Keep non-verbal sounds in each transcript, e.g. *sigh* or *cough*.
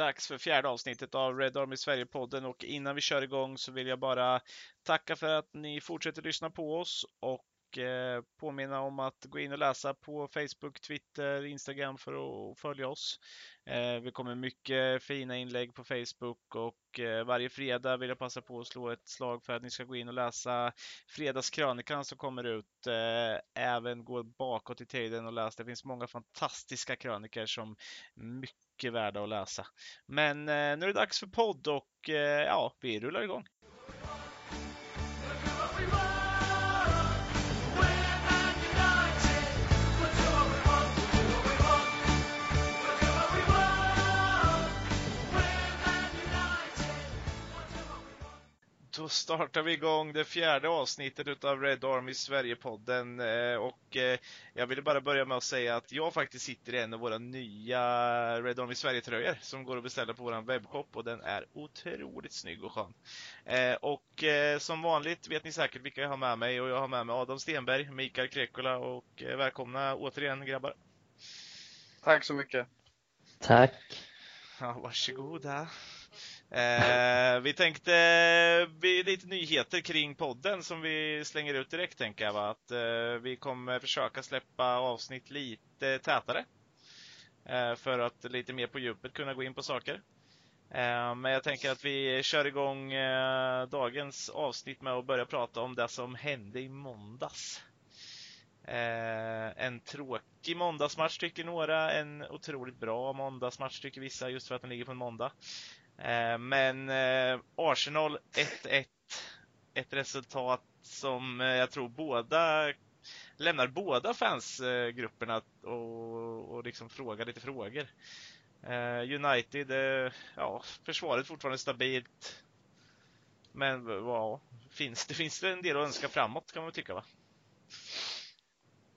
dags för fjärde avsnittet av Red Army Sverige-podden. Och innan vi kör igång så vill jag bara tacka för att ni fortsätter lyssna på oss. Och eh, påminna om att gå in och läsa på Facebook, Twitter, Instagram för att följa oss. Eh, vi kommer mycket fina inlägg på Facebook och eh, varje fredag vill jag passa på att slå ett slag för att ni ska gå in och läsa fredagskrönikan som kommer ut. Eh, även gå bakåt i tiden och läsa. Det finns många fantastiska kröniker som mycket mycket värda att läsa. Men eh, nu är det dags för podd och eh, ja, vi rullar igång. Startar vi igång det fjärde avsnittet utav Red Army Sverige-podden. Eh, och eh, jag ville bara börja med att säga att jag faktiskt sitter i en av våra nya Red Army Sverige-tröjor som går att beställa på vår webbshop och den är otroligt snygg och skön. Eh, och som vanligt vet ni säkert vilka jag har med mig och jag har med mig Adam Stenberg, Mikael Krekola och välkomna återigen grabbar. Tack så mycket. Tack. Ja, varsågoda. Eh, vi tänkte eh, lite nyheter kring podden som vi slänger ut direkt tänker jag. Va? Att eh, vi kommer försöka släppa avsnitt lite tätare. Eh, för att lite mer på djupet kunna gå in på saker. Eh, men jag tänker att vi kör igång eh, dagens avsnitt med att börja prata om det som hände i måndags. Eh, en tråkig måndagsmatch tycker några, en otroligt bra måndagsmatch tycker vissa just för att den ligger på en måndag. Eh, men eh, Arsenal 1-1. Ett resultat som eh, jag tror båda lämnar båda fansgrupperna och, och liksom frågar lite frågor. United, ja, försvaret fortfarande stabilt. Men ja, finns, det finns en del att önska framåt kan man tycka va?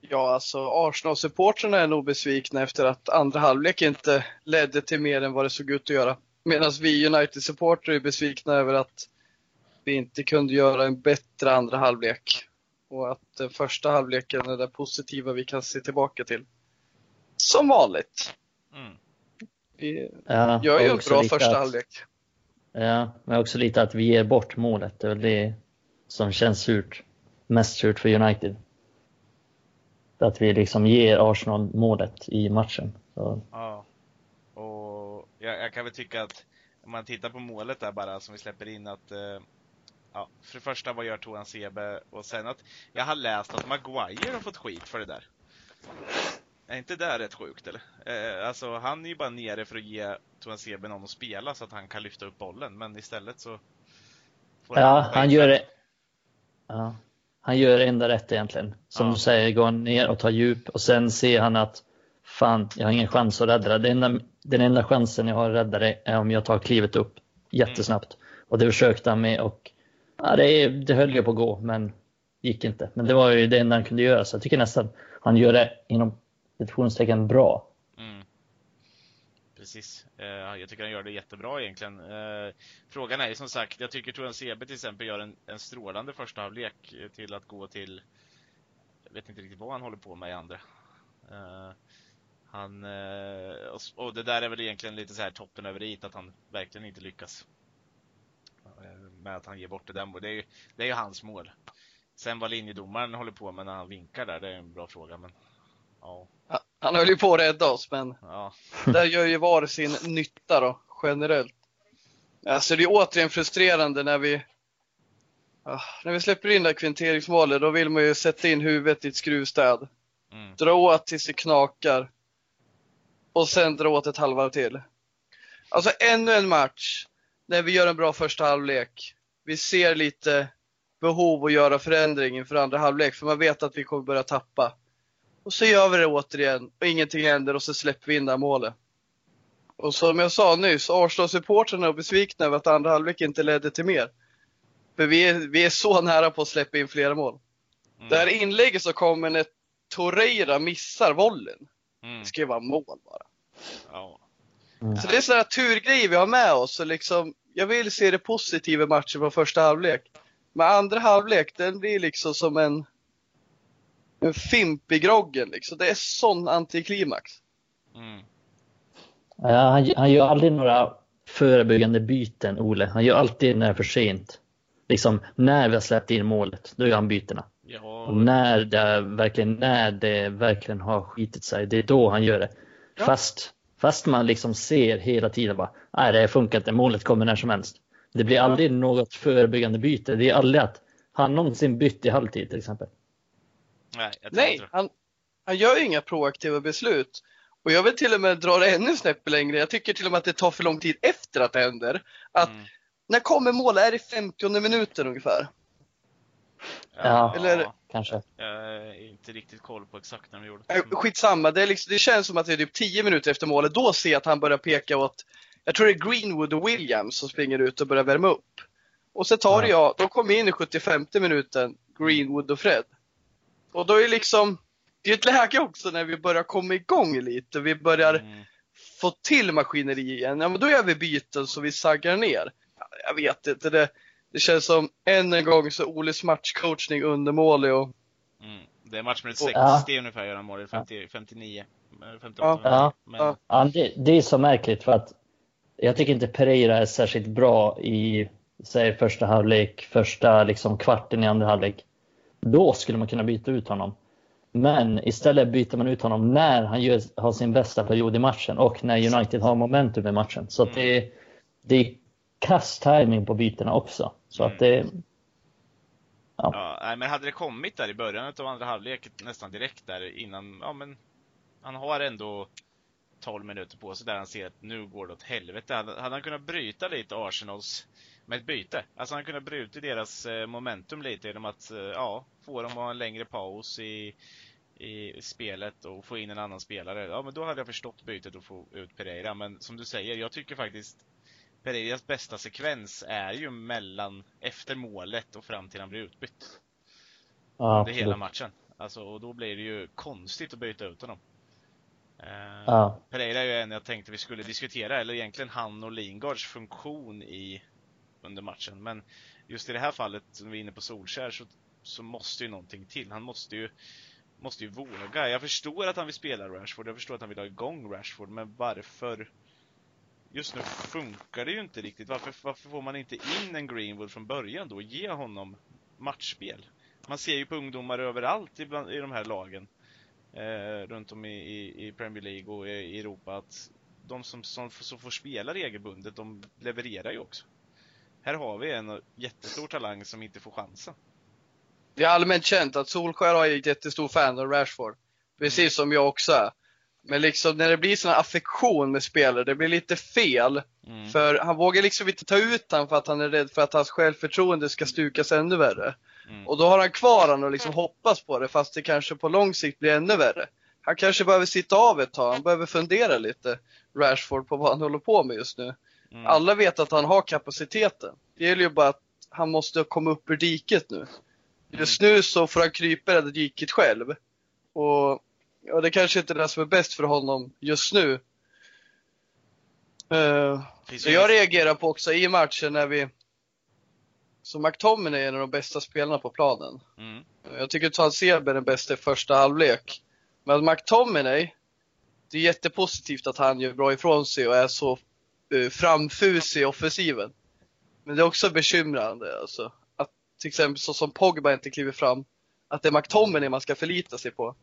Ja, alltså Arsenal-supportrarna är nog besvikna efter att andra halvlek inte ledde till mer än vad det såg ut att göra. Medan vi United-supportrar är besvikna över att vi inte kunde göra en bättre andra halvlek. Och att den första halvleken är det positiva vi kan se tillbaka till. Som vanligt. Mm. Vi ja, gör ju en bra första att, halvlek. Ja, men också lite att vi ger bort målet. Det är väl det som känns surt. Mest surt för United. Att vi liksom ger Arsenal målet i matchen. Så. Ja jag, jag, kan väl tycka att om man tittar på målet där bara som vi släpper in att eh, Ja, för det första, vad gör Toan Sebe? Och sen att jag har läst att Maguire har fått skit för det där. Är inte det rätt sjukt eller? Eh, alltså han är ju bara nere för att ge Toan Sebe någon att spela så att han kan lyfta upp bollen, men istället så... ja, han, han gör det. Ja, han gör det enda rätt egentligen. Som ja. du säger, går ner och tar djup och sen ser han att fan, jag har ingen chans att rädda det. Enda, den enda chansen jag har att rädda det är om jag tar klivet upp jättesnabbt. Och det försökte han med och ja, det, det höll ju på att gå, men gick inte. Men det var ju det enda han kunde göra, så jag tycker nästan han gör det inom citationstecken bra. Mm. Precis. Uh, jag tycker han gör det jättebra egentligen. Uh, frågan är ju som sagt, jag tycker Toran Sebe till exempel gör en, en strålande första halvlek till att gå till, jag vet inte riktigt vad han håller på med i andra. Han, eh, och det där är väl egentligen lite så här toppen över it att han verkligen inte lyckas. Eh, med att han ger bort det där det är, ju, det är ju hans mål. Sen vad linjedomaren håller på med när han vinkar där, det är en bra fråga. Men, ja. Han höll ju på att rädda oss, men ja. där gör ju VAR sin nytta då, generellt. Alltså det är återigen frustrerande när vi när vi släpper in det här kvinteringsmålet, då vill man ju sätta in huvudet i ett skruvstäd. Mm. Dra åt tills det knakar och sen dra åt ett halvvarv till. Alltså ännu en match när vi gör en bra första halvlek. Vi ser lite behov att göra förändring inför andra halvlek för man vet att vi kommer börja tappa. Och så gör vi det återigen och ingenting händer och så släpper vi in det här målet. Och som jag sa nyss, Arsenal-supportrarna är besvikna över att andra halvlek inte ledde till mer. För vi är, vi är så nära på att släppa in flera mål. Mm. Det här inlägget som kommer när Torreira missar vollen. Mm. Det ska ju vara mål bara. Ja. Mm. Så det är sådana turgrejer vi har med oss. Så liksom, jag vill se det positiva i matchen på första halvlek. Men andra halvlek, den blir liksom som en, en fimp i groggen. Liksom. Det är sån antiklimax. Mm. Ja, han, han gör aldrig några förebyggande byten, Ole. Han gör alltid när det är för sent. Liksom när vi har släppt in målet, då gör han bytena. Ja. Och när det, verkligen, när det verkligen har skitit sig, det är då han gör det. Ja. Fast, fast man liksom ser hela tiden bara, nej det funkar inte, målet kommer när som helst. Det blir aldrig något förebyggande byte. Det är aldrig att han någonsin bytt i halvtid till exempel. Nej, Nej han, han gör inga proaktiva beslut. Och jag vill till och med dra det ännu snäpp längre. Jag tycker till och med att det tar för lång tid efter att det händer. Att mm. när kommer målet? Är det 50 minuten ungefär? Ja, Eller, kanske. Jag har inte riktigt koll på exakt när de gjorde det. Äh, skitsamma, det, liksom, det känns som att det är typ 10 minuter efter målet. Då ser jag att han börjar peka åt, jag tror det är Greenwood och Williams som springer ut och börjar värma upp. Och så tar ja. jag, de kommer in i 75 minuten, Greenwood och Fred. Och då är liksom, det är ett läge också när vi börjar komma igång lite. Vi börjar mm. få till maskineri igen. Ja, men då gör vi byten så vi saggar ner. Jag vet inte, det, det känns som än en gång så Oles matchcoachning undermålig och mm. Det är matchminut 60 ja. ungefär gör han mål, 50, 59. 58 ja. Men... ja. ja det, det, är så märkligt för att jag tycker inte Pereira är särskilt bra i säg första halvlek, första liksom kvarten i andra halvlek. Då skulle man kunna byta ut honom. Men istället byter man ut honom när han gör, har sin bästa period i matchen och när United har momentum i matchen. Så mm. det, det är kass timing på bytena också. Så mm. att det... Ja. ja. men hade det kommit där i början av andra halvlek, nästan direkt där innan, ja men han har ändå 12 minuter på sig där han ser att nu går det åt helvete. Hade, hade han kunnat bryta lite Arsenals med ett byte. Alltså han kunde bryta deras eh, momentum lite genom att, eh, ja, få dem att ha en längre paus i, i spelet och få in en annan spelare. Ja, men då hade jag förstått bytet och få ut Pereira. Men som du säger, jag tycker faktiskt Pereiras bästa sekvens är ju mellan, efter målet och fram till han blir utbytt. Ja, Under hela matchen. Alltså, och då blir det ju konstigt att byta ut honom. Uh, ja. Pereira är ju en jag tänkte vi skulle diskutera, eller egentligen han och Lingards funktion i under matchen. Men just i det här fallet, som vi är inne på Solskär, så, så måste ju någonting till. Han måste ju, måste ju våga. Jag förstår att han vill spela Rashford, jag förstår att han vill ha igång Rashford, men varför? Just nu funkar det ju inte riktigt. Varför, varför får man inte in en Greenwood från början då och ge honom matchspel? Man ser ju på ungdomar överallt i, bland, i de här lagen eh, runt om i, i, i, Premier League och i Europa att de som, som, som får spela regelbundet, de levererar ju också. Här har vi en jättestor talang som inte får chansen. Det är allmänt känt att Solskär är ett jättestor fan av Rashford. Precis mm. som jag också är. Men liksom när det blir sån affektion med spelare, det blir lite fel. Mm. För han vågar liksom inte ta ut honom för att han är rädd för att hans självförtroende ska stukas ännu värre. Mm. Och då har han kvar honom och liksom hoppas på det fast det kanske på lång sikt blir ännu värre. Han kanske behöver sitta av ett tag, han behöver fundera lite, Rashford, på vad han håller på med just nu. Mm. Alla vet att han har kapaciteten. Det gäller ju bara att han måste komma upp ur diket nu. Just mm. nu så får han krypa i det diket själv. Och ja, det kanske inte är det som är bäst för honom just nu. Uh, så jag reagerar på också i matchen när vi så McTominay är en av de bästa spelarna på planen. Mm. Jag tycker att Talsebe är den bästa i första halvlek. Men McTominay, det är jättepositivt att han gör bra ifrån sig och är så uh, framfusig i offensiven. Men det är också bekymrande alltså. Att till exempel så som Pogba inte kliver fram, att det är McTominay man ska förlita sig på.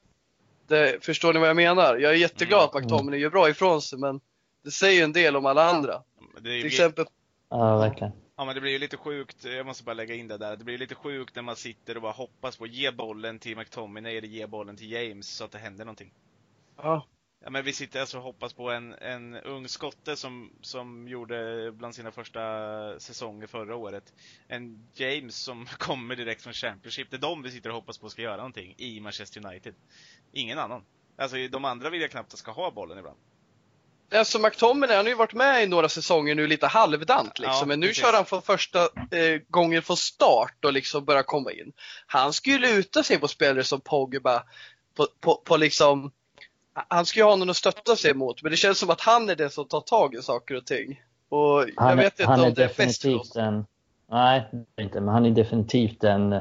Det, förstår ni vad jag menar? Jag är jätteglad att McTominay gör bra ifrån sig, men det säger en del om alla andra. till exempel... Ja, verkligen. Ja men det blir ju lite sjukt, jag måste bara lägga in det där. Det blir lite sjukt när man sitter och bara hoppas på att ge bollen till McTominay eller ge bollen till James så att det händer någonting. Ja, Ja, men vi sitter alltså och hoppas på en, en ung skotte som, som gjorde bland sina första säsonger förra året. En James som *laughs* kommer direkt från Championship. Det är de vi sitter och hoppas på ska göra någonting i Manchester United. Ingen annan. Alltså de andra vill jag knappt ska ha bollen ibland. Alltså McTominay han har ju varit med i några säsonger nu lite halvdant liksom. Ja, men nu precis. kör han för första eh, gången från start och liksom börjar komma in. Han skulle luta sig på spelare som Pogba på, på, på liksom han ska ju ha någon att stötta sig mot, men det känns som att han är den som tar tag i saker och ting. Och jag han, vet inte om det är oss. En, nej, inte, men han är definitivt en,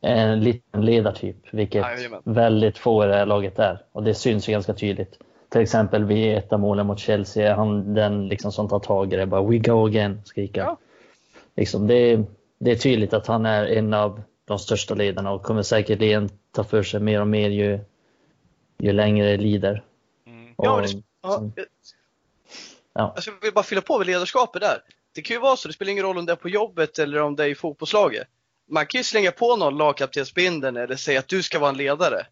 en liten ledartyp, vilket Jajamän. väldigt få i det här laget är. Och det syns ju ganska tydligt. till exempel vid ett målen mot Chelsea, han den liksom som tar tag i det, bara “We go again” skrika. Ja. Liksom, det, det är tydligt att han är en av de största ledarna och kommer säkerligen ta för sig mer och mer ju, ju längre det lider. Mm. Och, ja, det, ja, ja. Alltså, jag vill bara fylla på med ledarskapet där. Det kan ju vara så, det spelar ingen roll om det är på jobbet eller om det är i fotbollslaget. Man kan ju slänga på någon lagkaptensbindeln eller säga att du ska vara en ledare.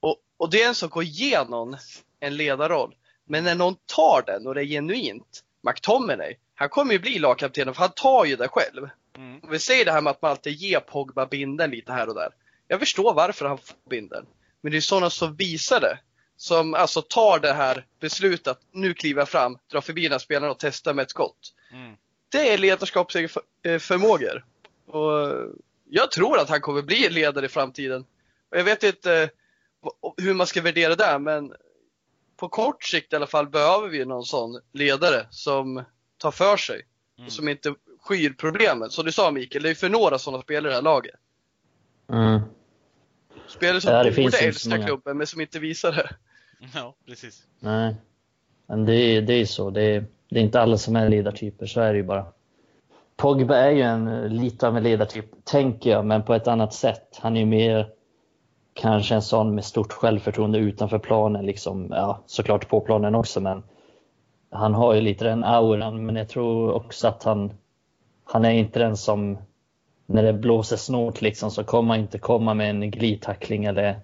Och, och det är en sak att ge någon en ledarroll. Men när någon tar den och det är genuint, McTominay, han kommer ju bli lagkapten för han tar ju det själv. Mm. Vi säger det här med att man alltid ger Pogba binden lite här och där. Jag förstår varför han får binden. Men det är sådana som visar det. Som alltså tar det här beslutet, nu kliver jag fram, drar förbi den här spelaren och testar med ett skott. Mm. Det är ledarskapsförmågor. Och jag tror att han kommer bli ledare i framtiden. Och jag vet inte hur man ska värdera det, men på kort sikt i alla fall behöver vi någon sån ledare som tar för sig. Mm. Och som inte skyr problemet. Som du sa Mikael, det är för några sådana spelare i det här laget. Mm. Spelare som ja, borde älska klubben men som inte visar det. *laughs* Ja, precis. Nej, men det är, det är så. Det är, det är inte alla som är ledartyper, så är det ju bara. Pogba är ju en, lite av en ledartyp, tänker jag, men på ett annat sätt. Han är ju mer kanske en sån med stort självförtroende utanför planen, liksom, ja, såklart på planen också, men han har ju lite den auran, men jag tror också att han, han är inte den som, när det blåser snålt liksom, så kommer han inte komma med en glidtackling eller,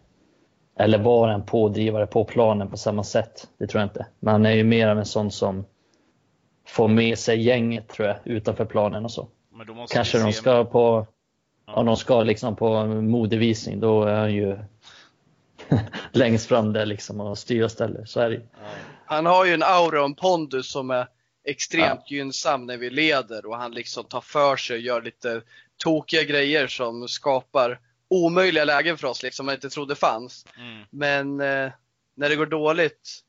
eller vara en pådrivare på planen på samma sätt. Det tror jag inte. Men han är ju mer av en sån som får med sig gänget tror jag, utanför planen och så. Kanske de ska på, ja. om de ska liksom på modevisning, då är han ju *laughs* längst fram där liksom och styr och ställer. Så är det ja. Han har ju en aura och en pondus som är extremt ja. gynnsam när vi leder och han liksom tar för sig och gör lite tokiga grejer som skapar omöjliga lägen för oss liksom man inte trodde fanns. Mm. Men eh, när det går dåligt,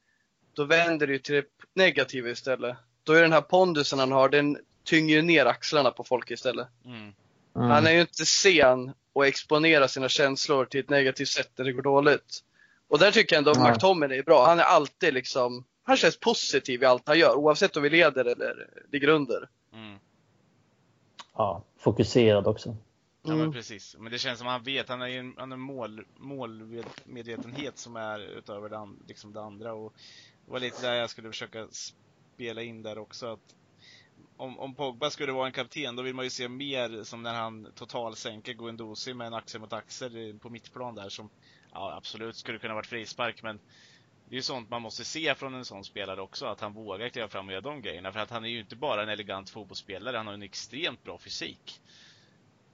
då vänder det till det negativa istället. Då är den här pondusen han har, den tynger ner axlarna på folk istället. Mm. Mm. Han är ju inte sen att exponera sina känslor till ett negativt sätt när det går dåligt. Och där tycker jag ändå att McTominay är bra. Han är alltid liksom, han känns positiv i allt han gör oavsett om vi leder eller ligger under. Mm. Ja, fokuserad också. Ja men mm. precis. Men det känns som han vet, han har ju en, han har en mål, målmedvetenhet som är utöver det, liksom det andra. Och det var lite där jag skulle försöka spela in där också. Att om, om Pogba skulle vara en kapten, då vill man ju se mer som när han totalsänker Guendouzi med en axel mot axel på mittplan där som ja, absolut skulle kunna varit frispark, men det är ju sånt man måste se från en sån spelare också, att han vågar kliva fram och göra de grejerna. För att han är ju inte bara en elegant fotbollsspelare, han har en extremt bra fysik.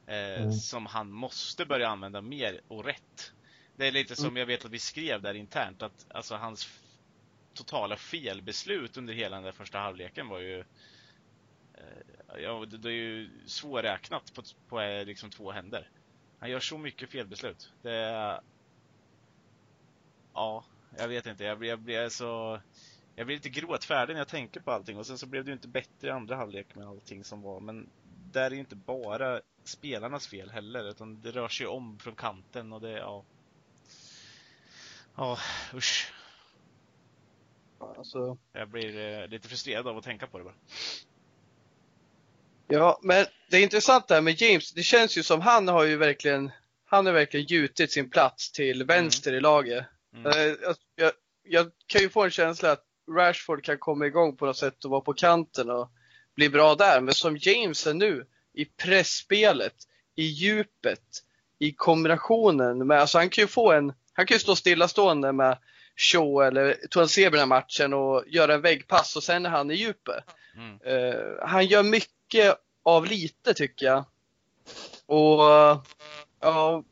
Eh, mm. Som han måste börja använda mer och rätt. Det är lite som mm. jag vet att vi skrev där internt, att alltså hans totala felbeslut under hela den där första halvleken var ju eh, Ja, det, det är ju svårräknat på, på eh, liksom två händer. Han gör så mycket felbeslut. Det är, ja, jag vet inte. Jag blir, jag blir så... Jag blir lite gråtfärdig när jag tänker på allting och sen så blev det ju inte bättre i andra halvlek med allting som var. Men där är ju inte bara spelarnas fel heller utan det rör sig om från kanten och det, ja. Ja, usch. Alltså... Jag blir eh, lite frustrerad av att tänka på det bara. Ja, men det är intressant det här med James. Det känns ju som han har ju verkligen, han har verkligen gjutit sin plats till vänster mm. i laget. Mm. Eh, jag, jag, kan ju få en känsla att Rashford kan komma igång på något sätt och vara på kanten och bli bra där. Men som James är nu, i pressspelet, i djupet, i kombinationen med, alltså han kan ju få en, han kan ju stå stillastående med Shaw eller Tuanzebe den här matchen och göra en väggpass och sen är han i djupet. Mm. Uh, han gör mycket av lite tycker jag. Och ja,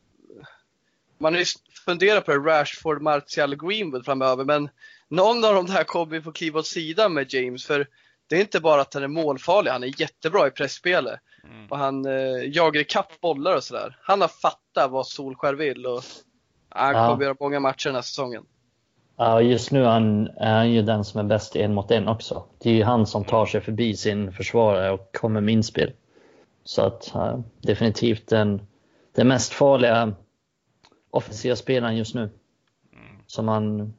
man har ju funderat på Rashford, Martial, Greenwood framöver men någon av de där kommer vi få kliva åt sidan med James för det är inte bara att han är målfarlig, han är jättebra i pressspelet. Mm. Och han eh, jagar ikapp bollar och sådär. Han har fattat vad Solskär vill och han kommer ja. göra många matcher den här säsongen. Ja, just nu är han, är han ju den som är bäst en mot en också. Det är ju han som tar sig förbi sin försvarare och kommer med inspel. Så att ja, definitivt den, den mest farliga offensiva spelaren just nu. Mm. Som han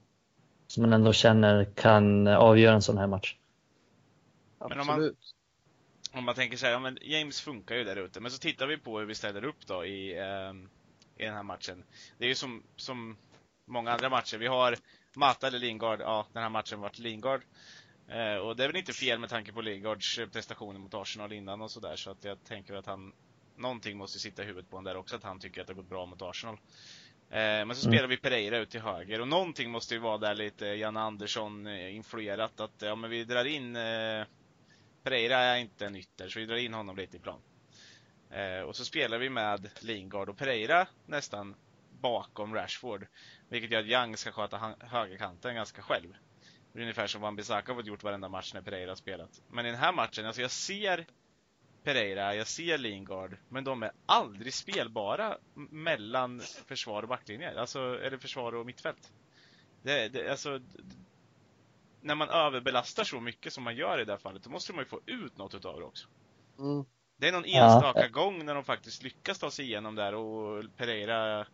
som man ändå känner kan avgöra en sån här match. Men om man, om man tänker så här, ja, men James funkar ju där ute, men så tittar vi på hur vi ställer upp då i, eh, i den här matchen. Det är ju som, som många andra matcher. Vi har Mata eller Lingard. Ja, den här matchen varit Lingard. Eh, och det är väl inte fel med tanke på Lingards prestationer mot Arsenal innan och sådär. Så att jag tänker att han, någonting måste sitta i huvudet på honom där också, att han tycker att det har gått bra mot Arsenal. Eh, men så mm. spelar vi Pereira ut till höger och någonting måste ju vara där lite Janne Andersson eh, influerat att ja men vi drar in eh, Pereira är inte en ytter så vi drar in honom lite i plan. Och så spelar vi med Lingard och Pereira nästan bakom Rashford. Vilket gör att Young ska sköta högerkanten ganska själv. Ungefär som Wan-Bissaka fått gjort varenda match när Pereira spelat. Men i den här matchen, alltså jag ser Pereira, jag ser Lingard, men de är aldrig spelbara mellan försvar och backlinjer. Alltså, eller försvar och mittfält. Det, det, alltså, när man överbelastar så mycket som man gör i det här fallet, då måste man ju få ut något utav det också. Mm. Det är någon enstaka ja. gång när de faktiskt lyckas ta sig igenom där och Pereira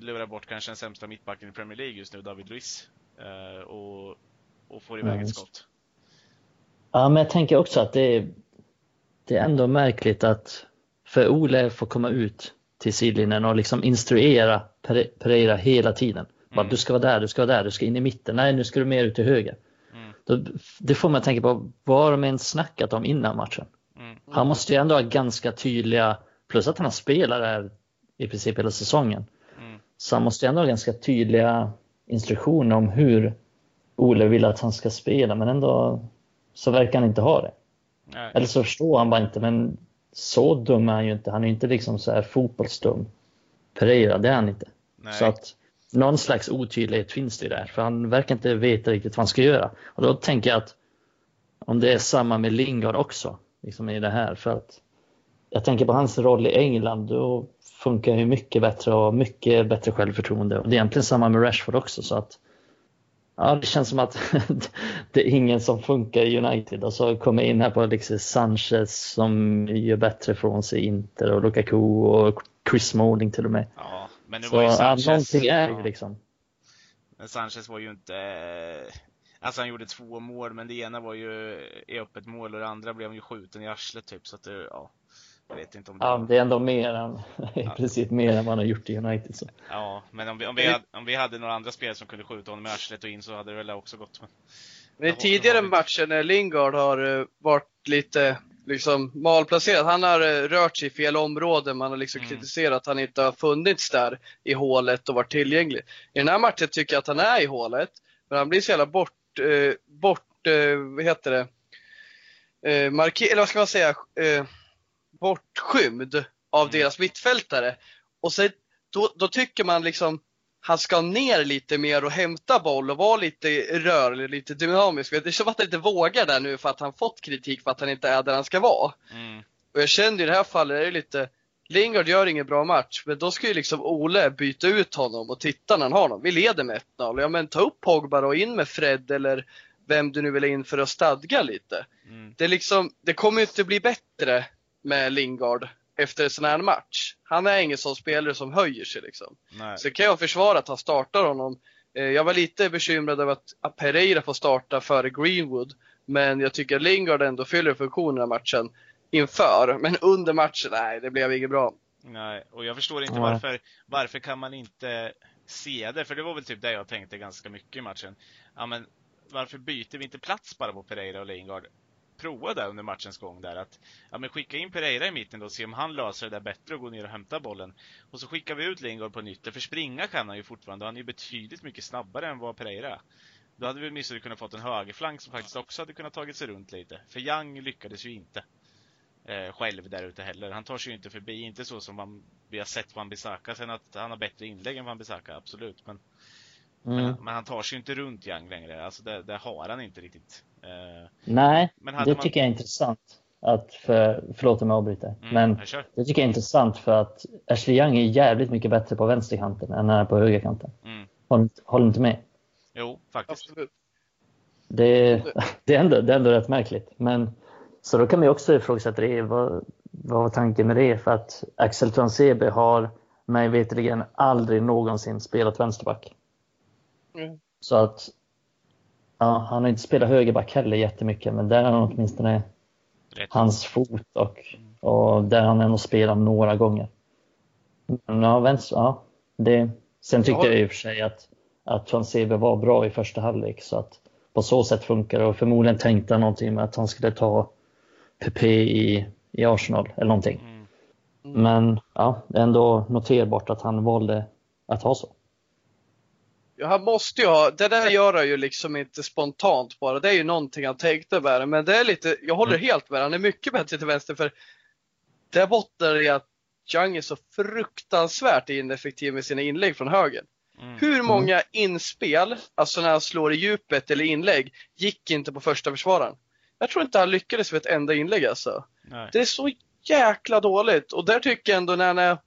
lurar bort kanske den sämsta mittbacken i Premier League just nu, David Luiz. Eh, och, och får iväg mm. ett skott. Ja, men jag tänker också att det är, det är ändå märkligt att för Ole får komma ut till sidlinjen och liksom instruera Pereira hela tiden. Mm. du ska vara där, du ska vara där, du ska in i mitten. Nej, nu ska du mer ut till höger. Mm. Då, det får man tänka på, vad har de ens snackat om innan matchen? Mm. Han måste ju ändå ha ganska tydliga, plus att han har spelat där i princip hela säsongen. Så han måste ändå ha ganska tydliga instruktioner om hur Ole vill att han ska spela, men ändå så verkar han inte ha det. Nej. Eller så förstår han bara inte, men så dum är han ju inte. Han är inte liksom så här fotbollsdum. Pereira, det är han inte. Nej. Så att någon slags otydlighet finns det där, för han verkar inte veta riktigt vad han ska göra. Och då tänker jag att om det är samma med Lingard också, liksom i det här, för att jag tänker på hans roll i England, då funkar ju mycket bättre och mycket bättre självförtroende. Och det är egentligen samma med Rashford också. Så att, ja, det känns som att *laughs* det är ingen som funkar i United. Och så kommer in här på Alexis Sanchez som gör bättre från sig Inter och Lukaku och Chris Smalling till och med. Ja, men det var ju Sanchez. Ja, någonting är ju liksom. Men Sanchez var ju inte... Alltså han gjorde två mål, men det ena var ju i öppet mål och det andra blev han ju skjuten i arslet typ. Så att det, ja. Jag vet inte om det... Ja, det är ändå mer än, *laughs* i princip mer än vad han har gjort i United. Så. Ja, men om vi, om, vi hade, om vi hade några andra spelare som kunde skjuta honom med arslet och in så hade det väl också gått. Men, men i tidigare matcher när Lingard har eh, varit lite liksom malplacerad. Han har eh, rört sig i fel område. Man har liksom mm. kritiserat att han inte har funnits där i hålet och varit tillgänglig. I den här matchen tycker jag att han är i hålet. Men han blir så jävla bort, eh, bort eh, vad heter det, eh, marker, eller vad ska man säga, eh, bortskymd av mm. deras mittfältare. Och så, då, då tycker man liksom han ska ner lite mer och hämta boll och vara lite rörlig, lite dynamisk. Det är som att han inte vågar där nu för att han fått kritik för att han inte är där han ska vara. Mm. Och jag kände i det här fallet, är det lite, Lingard gör ingen bra match, men då ska ju liksom Ole byta ut honom och titta när han har honom. Vi leder med 1-0. Ja men ta upp Pogba och in med Fred eller vem du nu vill in för att stadga lite. Mm. Det, liksom, det kommer inte bli bättre med Lingard efter en sån här match. Han är ingen sån spelare som höjer sig liksom. Nej. Så kan jag försvara att han startar honom. Eh, jag var lite bekymrad över att Pereira får starta före Greenwood. Men jag tycker att Lingard ändå fyller funktionen i matchen inför. Men under matchen, nej, det blev inget bra. Nej, och jag förstår inte varför, varför kan man inte se det? För det var väl typ det jag tänkte ganska mycket i matchen. Ja, men varför byter vi inte plats bara på Pereira och Lingard? Prova det under matchens gång där att ja, men skicka in Pereira i mitten då och se om han löser det där bättre och går ner och hämtar bollen. Och så skickar vi ut Lingard på nytt, för springa kan han ju fortfarande. Han är ju betydligt mycket snabbare än vad Pereira. Då hade vi åtminstone kunnat fått en högerflank som faktiskt också hade kunnat tagit sig runt lite. För Young lyckades ju inte eh, själv där ute heller. Han tar sig ju inte förbi, inte så som man, vi har sett Van Bissaka. Sen att han har bättre inlägg än Van Bissaka, absolut. Men, mm. men, men, han tar sig ju inte runt Young längre. Alltså det, det har han inte riktigt. Eh, Nej, det man... tycker jag är intressant. Att för, förlåt om jag avbryter. Mm, men jag det tycker jag är intressant för att Ashley Young är jävligt mycket bättre på vänsterkanten än han är på högerkanten. Mm. Håller, håller inte med? Jo, faktiskt. Absolut. Det, *laughs* det, är ändå, det är ändå rätt märkligt. Men, så då kan man ju också ifrågasätta det. Vad, vad var tanken med det? För att Axel Transebe har mig veterligen aldrig någonsin spelat vänsterback. Mm. Så att Ja, han har inte spelat högerback heller jättemycket, men där har han åtminstone Rätt. hans fot och, och där han ändå spelat några gånger. Men ja, vänster, ja det, sen tyckte jag i och för sig att, att Transebe var bra i första halvlek så att på så sätt funkar det och förmodligen tänkte han någonting med att han skulle ta PP i, i Arsenal eller någonting. Mm. Mm. Men ja, ändå noterbart att han valde att ha så. Ja, han måste ju ha, det där gör han ju liksom inte spontant bara. Det är ju någonting han tänkte med Men det är lite, jag håller mm. helt med Han är mycket bättre till vänster för det bottnar i att Jung är så fruktansvärt ineffektiv med sina inlägg från höger. Mm. Hur mm. många inspel, alltså när han slår i djupet eller inlägg, gick inte på första försvararen? Jag tror inte han lyckades med ett enda inlägg alltså. Nej. Det är så jäkla dåligt och där tycker jag ändå när han är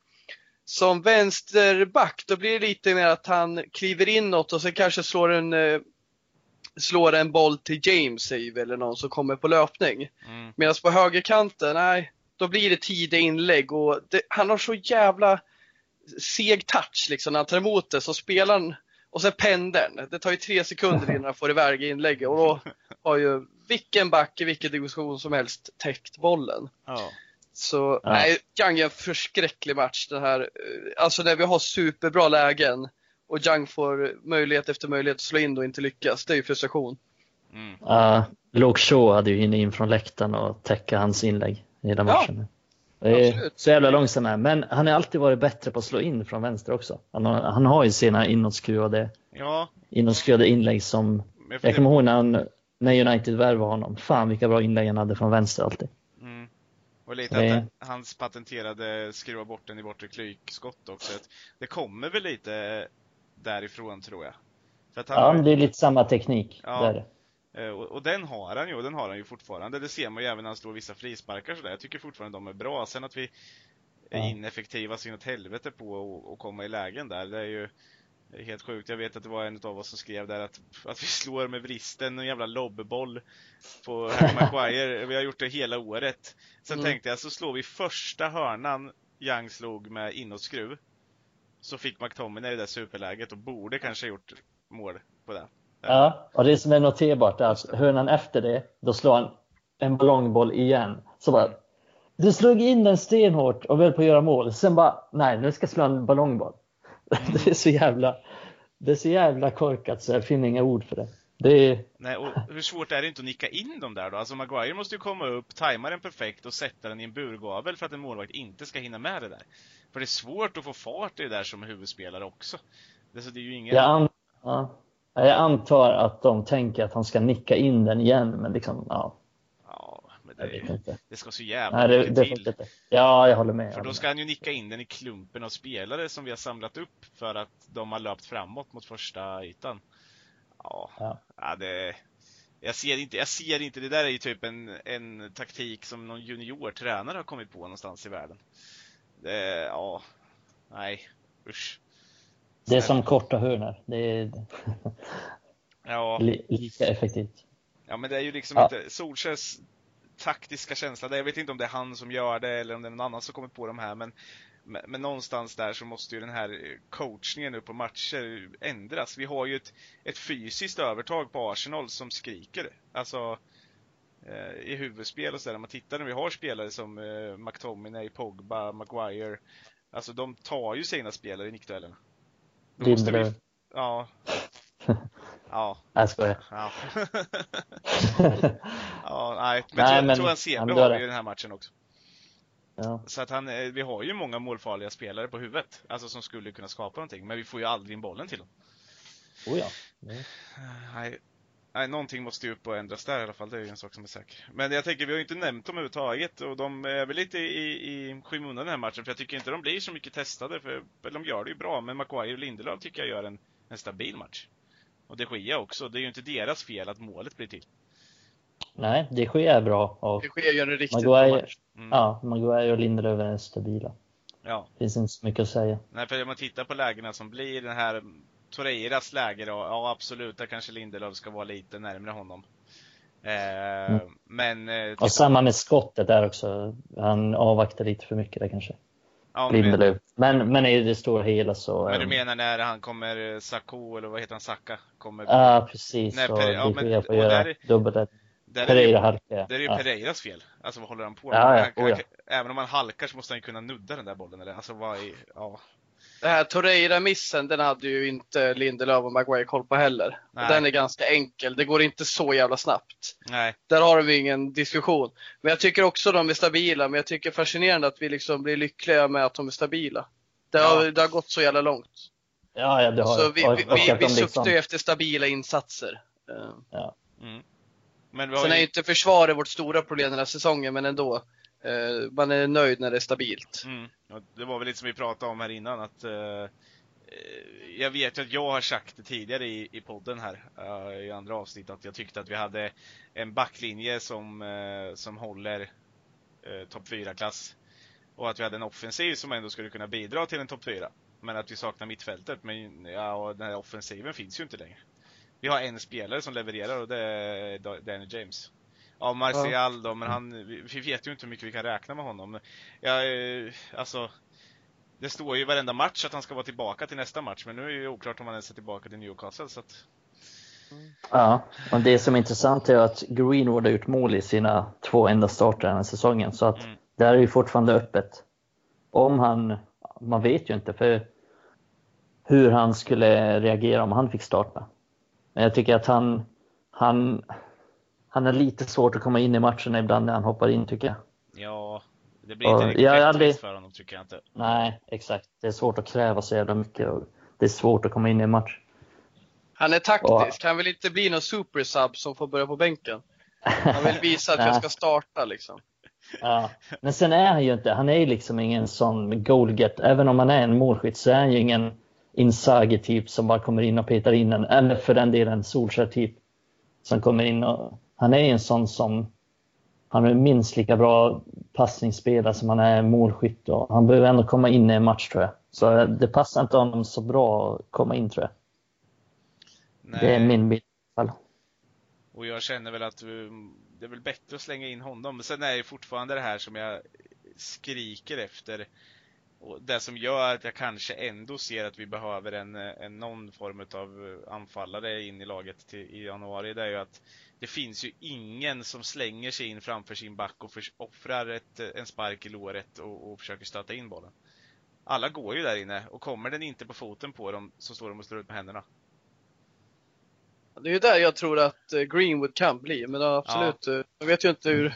som vänsterback, då blir det lite mer att han kliver inåt och sen kanske slår en, eh, slår en boll till James eller någon som kommer på löpning. Mm. Medan på högerkanten, nej, då blir det tidiga inlägg och det, han har så jävla seg touch liksom när han tar emot det så spelar han och sen pendeln. Det tar ju tre sekunder innan han får iväg inlägget och då *laughs* har ju vilken back i vilken division som helst täckt bollen. Oh. Så ja. nej, Young är en förskräcklig match det här. Alltså när vi har superbra lägen och Young får möjlighet efter möjlighet att slå in och inte lyckas. Det är ju frustration. Mm. Uh, Luke Shaw hade ju in från läktaren och täcka hans inlägg i hela matchen. Ja. Det är så jävla långsam här. Men han har alltid varit bättre på att slå in från vänster också. Han har, han har ju sina inåtskruvade, ja. inåtskruvade inlägg som... Jag, jag kommer ihåg när, han, när United värvade honom. Fan vilka bra inlägg han hade från vänster alltid. Och lite det... att hans patenterade skruva bort den i bortre klykskott också. Det kommer väl lite därifrån tror jag. För att han ja, har... det är lite samma teknik. Ja. Där. Eh, och, och, den har han ju, och den har han ju fortfarande. Det ser man ju även när han slår vissa frisparkar sådär. Jag tycker fortfarande de är bra. Sen att vi är ja. ineffektiva så inåt helvete på att komma i lägen där, det är ju helt sjukt. Jag vet att det var en av oss som skrev där att, att vi slår med vristen, en jävla lobbboll på Harry Maguire. Vi har gjort det hela året. Sen mm. tänkte jag, så slår vi första hörnan Young slog med inåtskruv. Så fick McTominay det där superläget och borde kanske gjort mål på det. Ja, och det som är noterbart är att hörnan efter det, då slår han en ballongboll igen. Så bara, du slog in den stenhårt och väl på att göra mål. Sen bara, nej, nu ska jag slå en ballongboll. *laughs* Det är så jävla, det är så jävla korkat så jag finner inga ord för det. det är... Nej, och hur svårt är det inte att nicka in dem där då? Alltså Maguire måste ju komma upp, tajma den perfekt och sätta den i en burgavel för att en målvakt inte ska hinna med det där. För det är svårt att få fart i det där som huvudspelare också. Det, det är ju ingen... Ja, ja. Jag antar att de tänker att han ska nicka in den igen, men liksom, ja. Det, det ska så jävla Nej, mycket till. Ja, jag håller med. För då ska han ju nicka in den i klumpen av spelare som vi har samlat upp för att de har löpt framåt mot första ytan. Ja, ja. ja det... Jag ser, inte, jag ser inte, det där är ju typ en, en taktik som någon juniortränare har kommit på någonstans i världen. Det, ja, nej, usch. Det är som korta hörnor. Det är ja. *laughs* lika effektivt. Ja, men det är ju liksom ja. inte Solskjaers taktiska känsla. Jag vet inte om det är han som gör det eller om det är någon annan som kommer på de här, men, men någonstans där så måste ju den här coachningen nu på matcher ändras. Vi har ju ett, ett fysiskt övertag på Arsenal som skriker. Alltså eh, i huvudspel och sådär. Om man tittar när vi har spelare som eh, McTominay, Pogba, Maguire. Alltså de tar ju sina spelare i nickduellerna. Lindelöf. Vi... Ja. *laughs* Ja. Jag skojar. Ja. *laughs* ja, nej. Men, nej, men tror han CB har vi ju den här matchen också. Ja. Så att han, eh, vi har ju många målfarliga spelare på huvudet. Alltså som skulle kunna skapa någonting. Men vi får ju aldrig in bollen till dem. Oh ja. Nej. nej. Nej, någonting måste ju upp och ändras där i alla fall, det är ju en sak som är säker. Men jag tänker, vi har ju inte nämnt dem överhuvudtaget och de är väl lite i, i skymundan den här matchen, för jag tycker inte de blir så mycket testade, för de gör det ju bra, men Maguire och Lindelöf tycker jag gör en, en stabil match. Och de Gia också, det är ju inte deras fel att målet blir till. Nej, de Gia är bra. Och de Gia gör en riktigt Maguire, bra match. Mm. Ja, Maguire och Lindelöf är stabila. Ja. Det finns inte så mycket att säga. Nej, för om man tittar på lägena som blir den här Torreiras läge då, ja absolut, där kanske Lindelöf ska vara lite närmre honom. Eh, mm. Men... Eh, och samma med skottet där också. Han avvaktar lite för mycket där kanske. Ja, Lindelöf. Men, men i det stora hela så... Men du menar när han kommer, Sacco, eller vad heter han, Saka? Kommer Ja, precis. När, och ja, men, får göra där, dubbelt Pereira halkar. Det är ju ja. Pereiras fel. Alltså vad håller han på med? Ja, ja. Oh, ja. Även om han halkar så måste han ju kunna nudda den där bollen. Eller? Alltså vad är, ja. Det här Torreira-missen, den hade ju inte Lindelöf och Maguire koll på heller. Den är ganska enkel. Det går inte så jävla snabbt. Nej. Där har vi ingen diskussion. Men jag tycker också de är stabila. Men jag tycker fascinerande att vi liksom blir lyckliga med att de är stabila. Det har, ja. det har gått så jävla långt. Ja, ja det har Så vi, vi, vi, vi suktar liksom... ju efter stabila insatser. Ja. Mm. Men Sen är ju inte försvaret vårt stora problem den här säsongen, men ändå. Eh, man är nöjd när det är stabilt. Mm. Ja, det var väl lite som vi pratade om här innan att eh, eh, jag vet ju att jag har sagt det tidigare i, i podden här eh, i andra avsnitt att jag tyckte att vi hade en backlinje som, eh, som håller eh, topp 4-klass. Och att vi hade en offensiv som ändå skulle kunna bidra till en topp 4. Men att vi saknar mittfältet. Men ja, och den här offensiven finns ju inte längre. Vi har en spelare som levererar och det är Danny James. Ja, Martial då, men han, vi vet ju inte hur mycket vi kan räkna med honom. Ja, eh, alltså, det står ju i varenda match att han ska vara tillbaka till nästa match, men nu är det ju oklart om han ens är tillbaka till Newcastle. Så att... Ja, och det som är intressant är att Greenwood har gjort mål i sina två enda starter den här säsongen, så att mm. det är ju fortfarande öppet. Om han, man vet ju inte för hur han skulle reagera om han fick starta. Men jag tycker att han, han, han har lite svårt att komma in i matcherna ibland när han hoppar in tycker jag. Ja, det blir inte riktigt rättvist aldrig... för honom tycker jag inte. Nej, exakt. Det är svårt att kräva så jävla mycket och det är svårt att komma in i en match. Han är taktisk. Han vill inte bli någon supersub som får börja på bänken. Han vill visa att *laughs* jag ska starta liksom. Ja, men sen är han ju inte, han är ju liksom ingen sån goalget. Även om han är en målskytt så är han ju ingen Inzaghi-typ som bara kommer in och petar in en. Eller för den delen Solskjaer-typ. Som kommer in och han är en sån som han är minst lika bra passningsspelare som han är målskytt och han behöver ändå komma in i en match tror jag. Så det passar inte honom så bra att komma in tror jag. Nej. Det är min bild Och jag känner väl att det är väl bättre att slänga in honom. Men sen är det fortfarande det här som jag skriker efter. Och det som gör att jag kanske ändå ser att vi behöver en, en någon form av anfallare in i laget till, i januari, det är ju att det finns ju ingen som slänger sig in framför sin back och offrar ett, en spark i låret och, och försöker stöta in bollen. Alla går ju där inne och kommer den inte på foten på dem så står de och slår ut med händerna. Det är ju där jag tror att eh, Greenwood kan bli, men absolut. Ja. Eh, jag vet ju inte hur,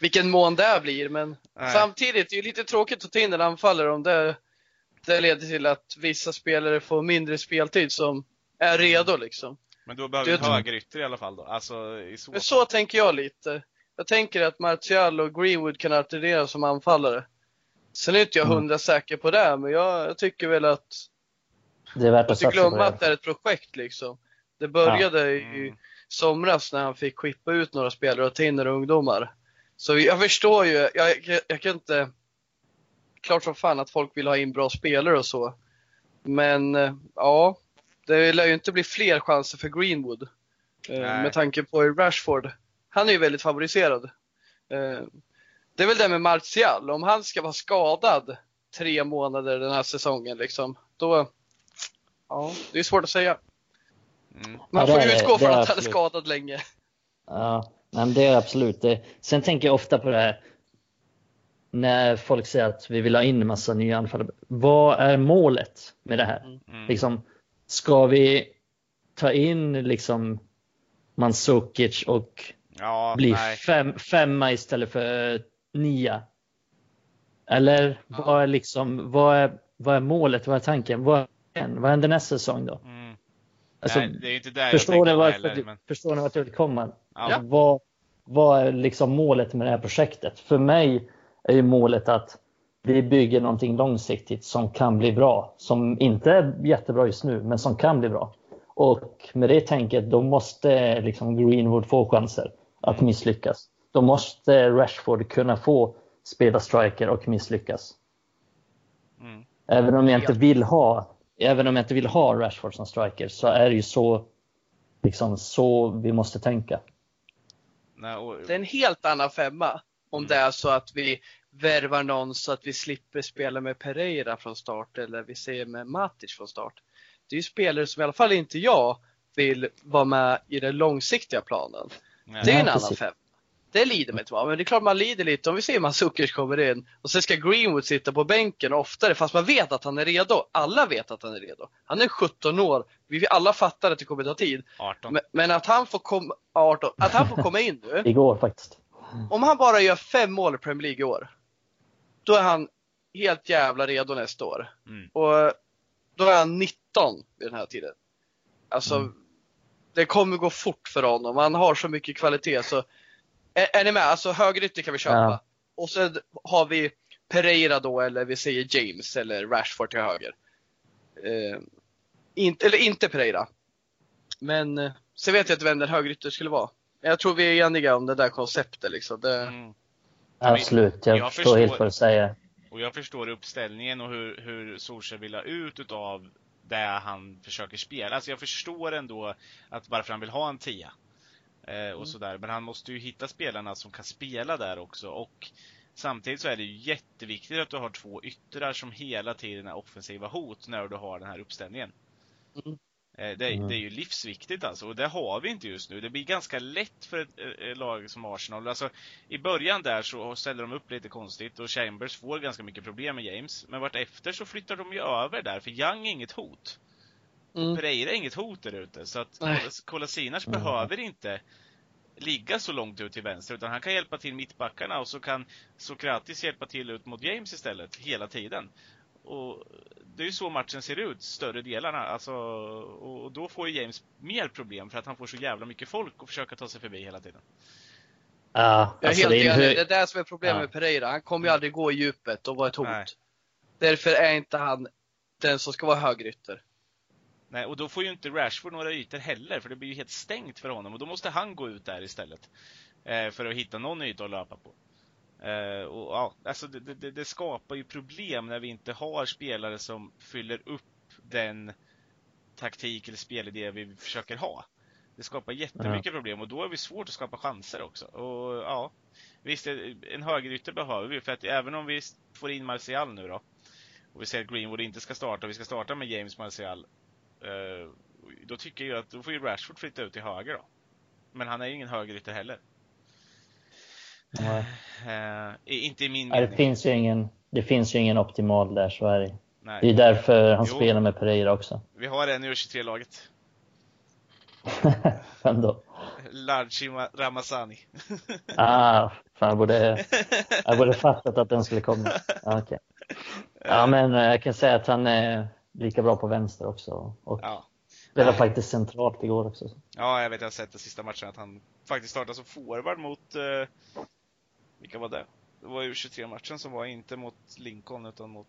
vilken mån det blir, men Nej. samtidigt det är det lite tråkigt att ta in en anfallare om det, det leder till att vissa spelare får mindre speltid som är redo liksom. Men då behöver vi högerytter i alla fall då? Alltså, i så, Men så tänker jag lite. Jag tänker att Martial och Greenwood kan alternera som anfallare. Sen är inte jag mm. hundra säker på det, men jag, jag tycker väl att det är värt att satsa glömma att det är ett projekt liksom. Det började ja. i mm. somras när han fick skippa ut några spelare och ta in några ungdomar. Så jag förstår ju, jag, jag, jag kan inte, klart som fan att folk vill ha in bra spelare och så. Men ja, det lär ju inte bli fler chanser för Greenwood. Eh, Nej. Med tanke på Rashford. Han är ju väldigt favoriserad. Eh, det är väl det med Martial. Om han ska vara skadad tre månader den här säsongen liksom, då... Ja, det är svårt att säga. Mm. Man får ju utgå från att han är skadad länge. Ja, men det är absolut det. Sen tänker jag ofta på det här när folk säger att vi vill ha in en massa nya anfallare. Vad är målet med det här? Mm. Liksom, Ska vi ta in liksom Mandzukic och ja, bli fem, femma istället för nia? Eller ja. vad, är liksom, vad, är, vad är målet, vad är tanken? Vad, vad händer nästa säsong då? Mm. Alltså, Nej, det är inte där förstår, ni vart, heller, men... förstår ni vart jag vill komma? Ja. Vad, vad är liksom målet med det här projektet? För mig är ju målet att vi bygger någonting långsiktigt som kan bli bra. Som inte är jättebra just nu, men som kan bli bra. Och med det tänket, då måste liksom Greenwood få chanser att mm. misslyckas. Då måste Rashford kunna få spela striker och misslyckas. Mm. Även om jag inte vill ha Även om jag inte vill ha Rashford som striker så är det ju så, liksom, så vi måste tänka. Det är en helt annan femma om mm. det är så att vi värvar någon så att vi slipper spela med Pereira från start eller vi ser med Matic från start. Det är ju spelare som i alla fall inte jag vill vara med i den långsiktiga planen. Nej, det är en annan femma. Det lider mig inte Men det är klart man lider lite om vi ser Mandzukic kommer in och sen ska Greenwood sitta på bänken oftare fast man vet att han är redo. Alla vet att han är redo. Han är 17 år. Vi alla fattar att det kommer ta tid. 18. Men, men att han får komma, 18, att han får komma in nu. *laughs* Igår faktiskt. Om han bara gör fem mål i Premier League i år. Då är han helt jävla redo nästa år. Mm. Och då är han 19 vid den här tiden. Alltså, mm. det kommer gå fort för honom. Han har så mycket kvalitet så är, är ni med? Alltså högerytter kan vi köpa. Ja. Och sen har vi Pereira då, eller vi säger James eller Rashford till höger. Eh, inte, eller inte Pereira. Men eh, sen vet jag inte vem den högerytter skulle vara. Jag tror vi är eniga om det där konceptet liksom. Det... Mm. Absolut, jag, jag förstår helt vad du säger. Och jag förstår uppställningen och hur, hur Solskjaer vill ha ut utav det han försöker spela. Alltså jag förstår ändå att varför han vill ha en tia. Eh, och mm. sådär. Men han måste ju hitta spelarna som kan spela där också. Och samtidigt så är det ju jätteviktigt att du har två yttrar som hela tiden är offensiva hot när du har den här uppställningen. Mm. Eh, det, mm. det, är ju livsviktigt alltså, och det har vi inte just nu. Det blir ganska lätt för ett, ett lag som Arsenal. Alltså, I början där så ställer de upp lite konstigt och Chambers får ganska mycket problem med James. Men vart efter så flyttar de ju över där, för Young är inget hot. Mm. Pereira är inget hot där ute, så att Kolasinac mm. behöver inte ligga så långt ut till vänster, utan han kan hjälpa till mittbackarna och så kan Sokratis hjälpa till ut mot James istället, hela tiden. Och det är ju så matchen ser ut, större delarna. Alltså, och då får ju James mer problem för att han får så jävla mycket folk att försöka ta sig förbi hela tiden. Ja, jag är alltså. Det är det som är problemet ja. med Pereira. Han kommer ju aldrig gå i djupet och vara ett hot. Nej. Därför är inte han den som ska vara högerytter. Nej, och då får ju inte Rashford några ytor heller, för det blir ju helt stängt för honom. Och då måste han gå ut där istället. Eh, för att hitta någon yta att löpa på. Eh, och, ja, alltså det, det, det, skapar ju problem när vi inte har spelare som fyller upp den taktik eller spelidé vi försöker ha. Det skapar jättemycket ja. problem och då är det svårt att skapa chanser också. Och ja, visst, en högerytter behöver vi för att även om vi får in Martial nu då och vi ser att Greenwood inte ska starta och vi ska starta med James Martial Eh, då tycker jag att då får ju Rashford flytta ut till höger då. Men han är ju ingen högerytter heller. Uh, inte i min mening. Det finns, ju ingen, det finns ju ingen optimal där, så är det. Nej. Det är därför han jo. spelar med Pereira också. Vi har en i U23-laget. *laughs* Vem då? Larchi Ramazani. *laughs* ah, fan jag borde, *laughs* jag borde fattat att den skulle komma. Ah, okay. Ja, men eh, jag kan säga att han är lika bra på vänster också. Och ja. spelade faktiskt centralt igår också. Ja, jag vet, jag har sett den sista matchen att han faktiskt startade som forward mot, eh, vilka var det? Det var ju 23-matchen som var inte mot Lincoln utan mot...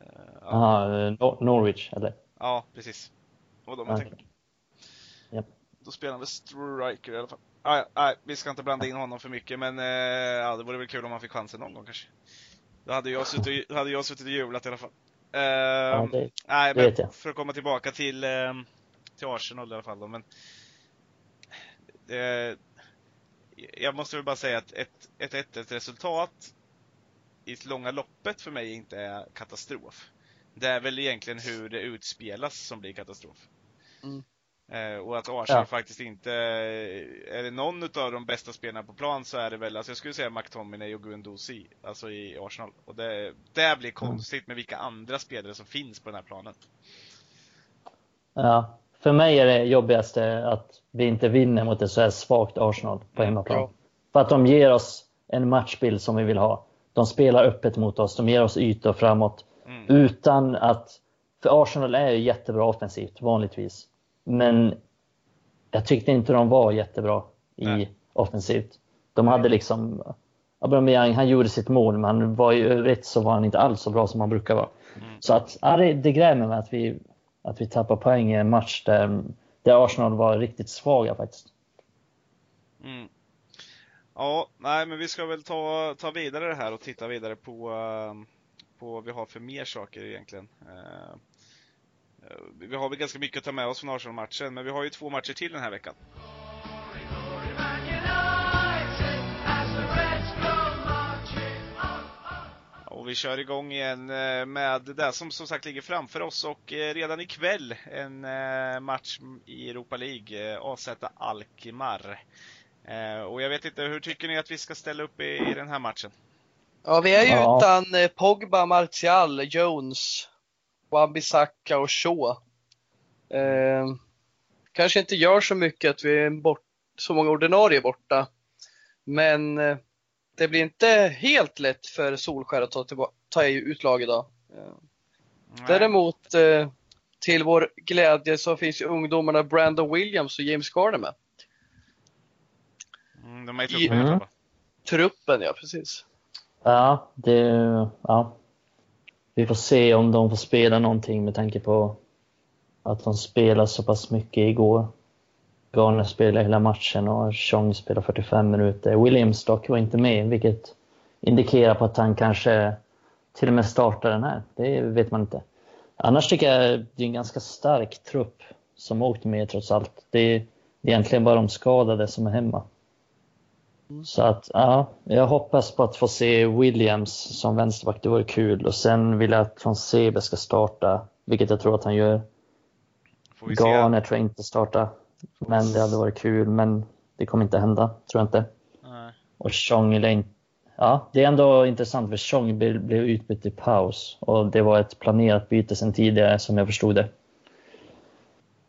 Eh, ja. Nor Norwich, eller? Ja, precis. Det var de jag okay. tänkte. Yep. Då spelade striker i alla fall. Ah, ja, vi ska inte blanda in honom för mycket, men eh, ja, det vore väl kul om han fick chansen någon gång kanske. Då hade jag suttit, hade jag suttit och jublat i alla fall. Uh, ja, det, nej, men för att komma tillbaka till, uh, till Arsenal i alla fall då, men uh, jag måste väl bara säga att ett, ett, ett, ett resultat i det långa loppet för mig inte är katastrof. Det är väl egentligen hur det utspelas som blir katastrof. Mm. Eh, och att Arsenal ja. faktiskt inte, är det någon av de bästa spelarna på plan så är det väl, alltså jag skulle säga McTominay och Guendouzi, alltså i Arsenal. Och det, det blir mm. konstigt med vilka andra spelare som finns på den här planen. Ja, för mig är det jobbigaste att vi inte vinner mot ett så här svagt Arsenal på mm, hemmaplan. Ja. För att de ger oss en matchbild som vi vill ha. De spelar öppet mot oss, de ger oss ytor framåt. Mm. Utan att, för Arsenal är ju jättebra offensivt vanligtvis. Men jag tyckte inte de var jättebra i Nej. offensivt. De hade liksom, Aubameyang han gjorde sitt mål men var i övrigt så var han inte alls så bra som han brukar vara. Mm. Så att, ja, det, det grämer mig att vi, att vi tappar poäng i en match där, där Arsenal var riktigt svaga faktiskt. Mm. Ja, nej men vi ska väl ta, ta vidare det här och titta vidare på, eh, på vad vi har för mer saker egentligen. Eh, eh, vi har väl ganska mycket att ta med oss från Arsenal-matchen, men vi har ju två matcher till den här veckan. Och vi kör igång igen eh, med det som som sagt ligger framför oss och eh, redan ikväll en eh, match i Europa League, AZ Alkmaar. Och jag vet inte, hur tycker ni att vi ska ställa upp i den här matchen? Ja, vi är ju ja. utan Pogba, Martial, Jones, Wan-Bissaka och Shaw. Eh, kanske inte gör så mycket att vi är bort, så många ordinarie borta. Men det blir inte helt lätt för Solskär att ta, tillbaka, ta ut lag idag. Nej. Däremot, eh, till vår glädje så finns ju ungdomarna Brandon Williams och James Garner med. Mm, de är i truppen, I, mm. Truppen, ja precis. Ja, det, ja. Vi får se om de får spela någonting med tanke på att de spelar så pass mycket igår. Garner spelade hela matchen och Chong spelade 45 minuter. Williams dock var inte med, vilket indikerar på att han kanske till och med startar den här. Det vet man inte. Annars tycker jag det är en ganska stark trupp som åkt med trots allt. Det är, egentligen bara de skadade som är hemma. Så att, ja, jag hoppas på att få se Williams som vänsterback, det vore kul. Och sen vill jag att Fonseca ska starta, vilket jag tror att han gör. Garner tror jag inte startar. Men det hade varit kul, men det kommer inte hända, tror jag inte. Nej. Och Chong är Ja, det är ändå intressant för Chong blev utbytt i paus och det var ett planerat byte sedan tidigare som jag förstod det.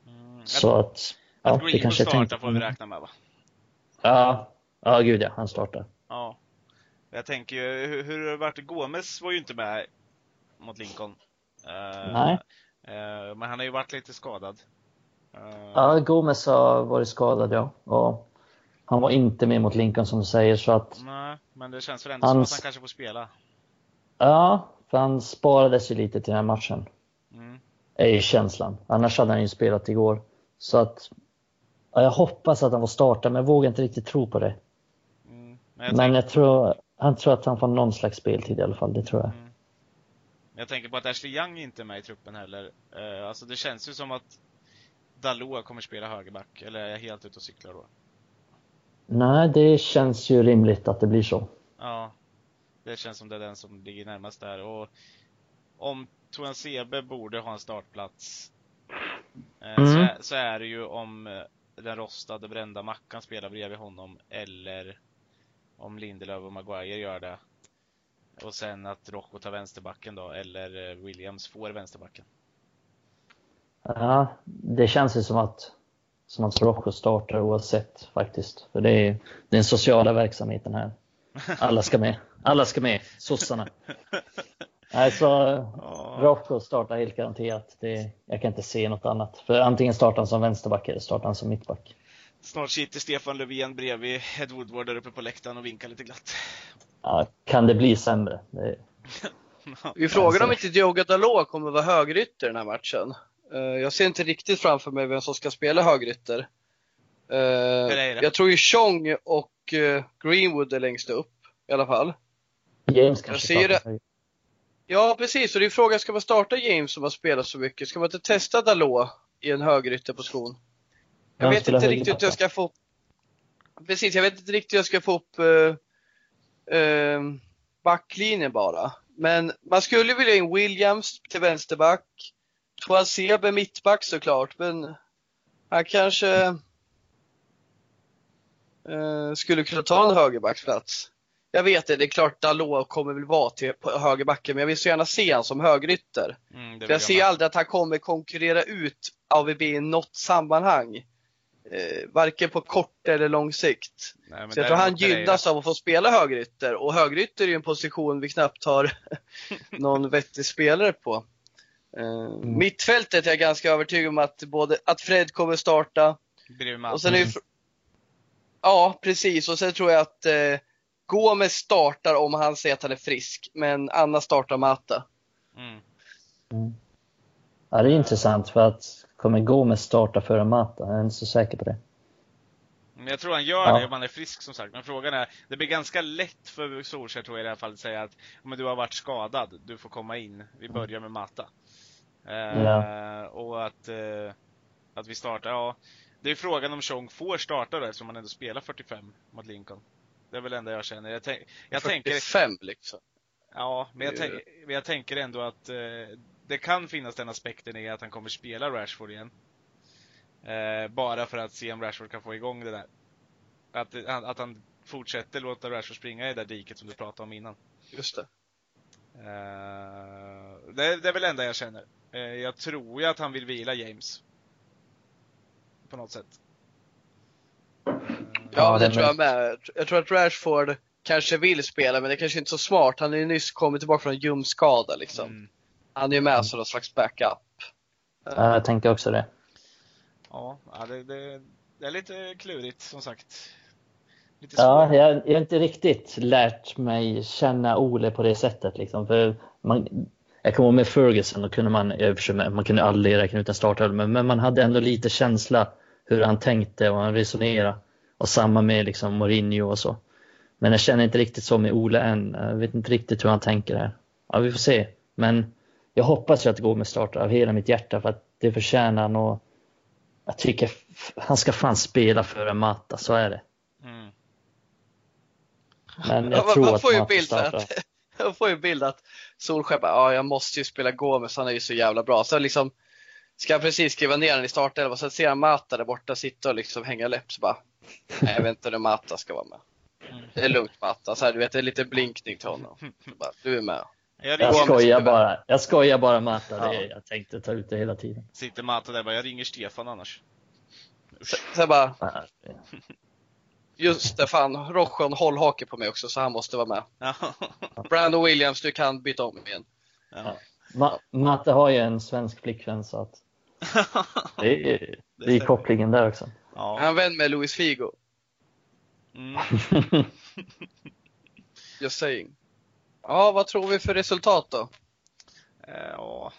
Mm, så att, att ja, att det kanske startar får vi räkna med va? Ja, ja gud ja, han startar. Ja. Jag tänker ju, hur, hur har det varit? Gomes var ju inte med mot Lincoln. Uh, Nej. Uh, men han har ju varit lite skadad. Ja, Gomes har varit skadad ja. Och han var inte med mot Lincoln som du säger så att... Nej, men det känns väl ändå han... som att han kanske får spela. Ja, för han sparades ju lite till den här matchen. Mm. Är känslan. Annars hade han ju spelat igår. Så att... Ja, jag hoppas att han får starta, men jag vågar inte riktigt tro på det. Mm. Men, jag, men jag tror, han tror att han får någon slags speltid i alla fall, det tror jag. Mm. Jag tänker på att Ashley Young inte är med i truppen heller. Uh, alltså det känns ju som att Dalot kommer spela högerback, eller är jag helt ute och cyklar då? Nej, det känns ju rimligt att det blir så. Ja, det känns som det är den som ligger närmast där. Och om Toan Sebe borde ha en startplats eh, mm. så, är, så, är det ju om eh, den rostade brända Mackan spelar bredvid honom eller om Lindelöf och Maguire gör det. Och sen att Rocco tar vänsterbacken då, eller eh, Williams får vänsterbacken. Ja, det känns ju som att, som att Rocco startar oavsett faktiskt. För det är den sociala verksamheten här. Alla ska med. Alla ska med. Sossarna. *laughs* Nej, så Rocco startar helt garanterat. Det, jag kan inte se något annat. För antingen startar han som vänsterback eller startar han som mittback. Snart sitter Stefan Löfven bredvid Ed Woodward där uppe på läktaren och vinkar lite glatt. Ja, kan det bli sämre? Det... *laughs* Vi frågar om inte Diogo Dalot kommer vara högerytter den här matchen. Eh, jag ser inte riktigt framför mig vem som ska spela högrytter. Uh, jag tror ju Chong och uh, Greenwood är längst upp i alla fall. James kanske jag ser det. Ja, precis. Och det är frågan, ska man starta James som har spelat så mycket? Ska man inte testa Dalot i en högerytterposition? Jag vet inte riktigt hur jag ska få Precis, jag vet inte riktigt hur jag ska få upp uh, uh, backlinjen bara. Men man skulle vilja in Williams till vänsterback. Toasebe mittback såklart, men han kanske eh, skulle kunna ta en högerbacksplats. Jag vet det, det är klart Dalot kommer väl vara till högerbacken, men jag vill så gärna se honom som högerytter. Mm, jag ser aldrig att han kommer konkurrera ut AVB i något sammanhang. Eh, varken på kort eller lång sikt. Nej, så jag tror han gynnas av att få spela högerytter och högerytter är ju en position vi knappt har *laughs* någon vettig spelare på. Mm. Mittfältet är jag ganska övertygad om att, både, att Fred kommer starta. Och sen är mm. Ja, precis. Och sen tror jag att eh, Gomes startar om han säger att han är frisk. Men Anna startar Mata. Mm. Mm. Ja, det är intressant för att kommer Gomes starta före Mata? Jag är inte så säker på det. Men jag tror han gör ja. det om han är frisk som sagt. Men frågan är, det blir ganska lätt för Solskjaer tror jag i det här fallet att säga att om du har varit skadad, du får komma in. Vi börjar med Mata. Eh, ja. Och att, eh, att vi startar, ja. Det är frågan om Chong får starta då eftersom han ändå spelar 45 mot Lincoln. Det är väl det enda jag känner. Jag, tänk, jag 45 tänker, liksom? Ja, men jag, tänk, men jag tänker ändå att eh, det kan finnas den aspekten i att han kommer spela Rashford igen. Eh, bara för att se om Rashford kan få igång det där. Att, att han fortsätter låta Rashford springa i det där diket som du pratade om innan. Just det. Eh, det, det, är väl det enda jag känner. Eh, jag tror ju att han vill vila James. På något sätt. Ja, det tror jag med. Jag tror att Rashford kanske vill spela, men det är kanske inte är så smart. Han är ju nyss kommit tillbaka från en ljumskada liksom. Mm. Han är ju med som någon slags backup. Ja, jag tänker också det. Ja, det, det, det är lite klurigt som sagt. ja, jag, jag har inte riktigt lärt mig känna Ole på det sättet. Liksom. För man, jag kommer ihåg med Ferguson, då kunde man, man kunde aldrig räkna ut en startelva, men, men man hade ändå lite känsla hur han tänkte och han resonerade. Och samma med liksom Mourinho och så. Men jag känner inte riktigt så med Ole än. Jag vet inte riktigt hur han tänker här. Ja, vi får se. Men jag hoppas ju att det går med start av hela mitt hjärta för att det förtjänar han och jag tycker han ska fan spela före Mata, så är det. Mm. Men jag ja, tror man, att får ju bild att, Jag får ju bild att Solskjaer bara, ja jag måste ju spela Gomes, han är ju så jävla bra. Så liksom, ska jag precis skriva ner den i startelva, så ser han Mata där borta sitta och liksom hänga läpp, så bara, nej jag vet inte om Mata ska vara med. Det är lugnt Matta, så här, du vet det är lite blinkning till honom. Bara, du är med. Jag, jag skojar bara. Jag skojar bara Matta. Det är, jag tänkte ta ut det hela tiden. Sitter Matta där bara, jag ringer Stefan annars. Så, så bara, Just det, fan. Rochon hållhake på mig också så han måste vara med. Brandon Williams, du kan byta om igen. Ja. Ma Matte har ju en svensk flickvän så att *laughs* det är, det är kopplingen där också. Ja. Han är vän med Luis Figo. Mm. *laughs* Just saying. Ja, vad tror vi för resultat då? Eh, ja,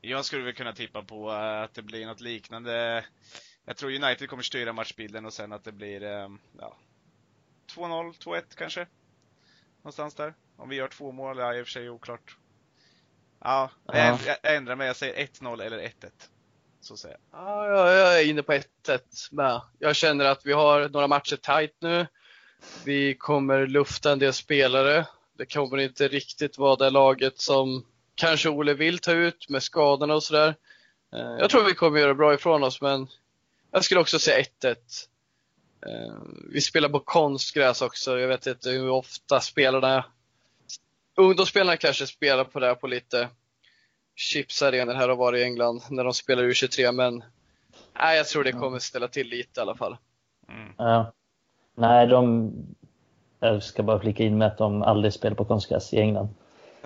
jag skulle väl kunna tippa på att det blir något liknande. Jag tror United kommer styra matchbilden och sen att det blir ehm, ja, 2-0, 2-1 kanske. Någonstans där. Om vi gör två mål, ja i och för sig oklart. Ja, jag, jag ändrar mig. Jag säger 1-0 eller 1-1. Så säger jag. Ja, jag är inne på 1-1 med. Jag känner att vi har några matcher tight nu. Vi kommer lufta en del spelare. Det kommer inte riktigt vara det laget som kanske Ole vill ta ut med skadorna och sådär. Eh, jag tror vi kommer göra bra ifrån oss, men jag skulle också säga 1-1. Eh, vi spelar på konstgräs också. Jag vet inte hur ofta spelarna, ungdomsspelarna kanske spelar på det på lite chipsarenor här och var i England när de spelar U23, men nej, jag tror det kommer ställa till lite i alla fall. Mm. Ja. Nej, de, jag ska bara flika in med att de aldrig spelar på konstgräs i England.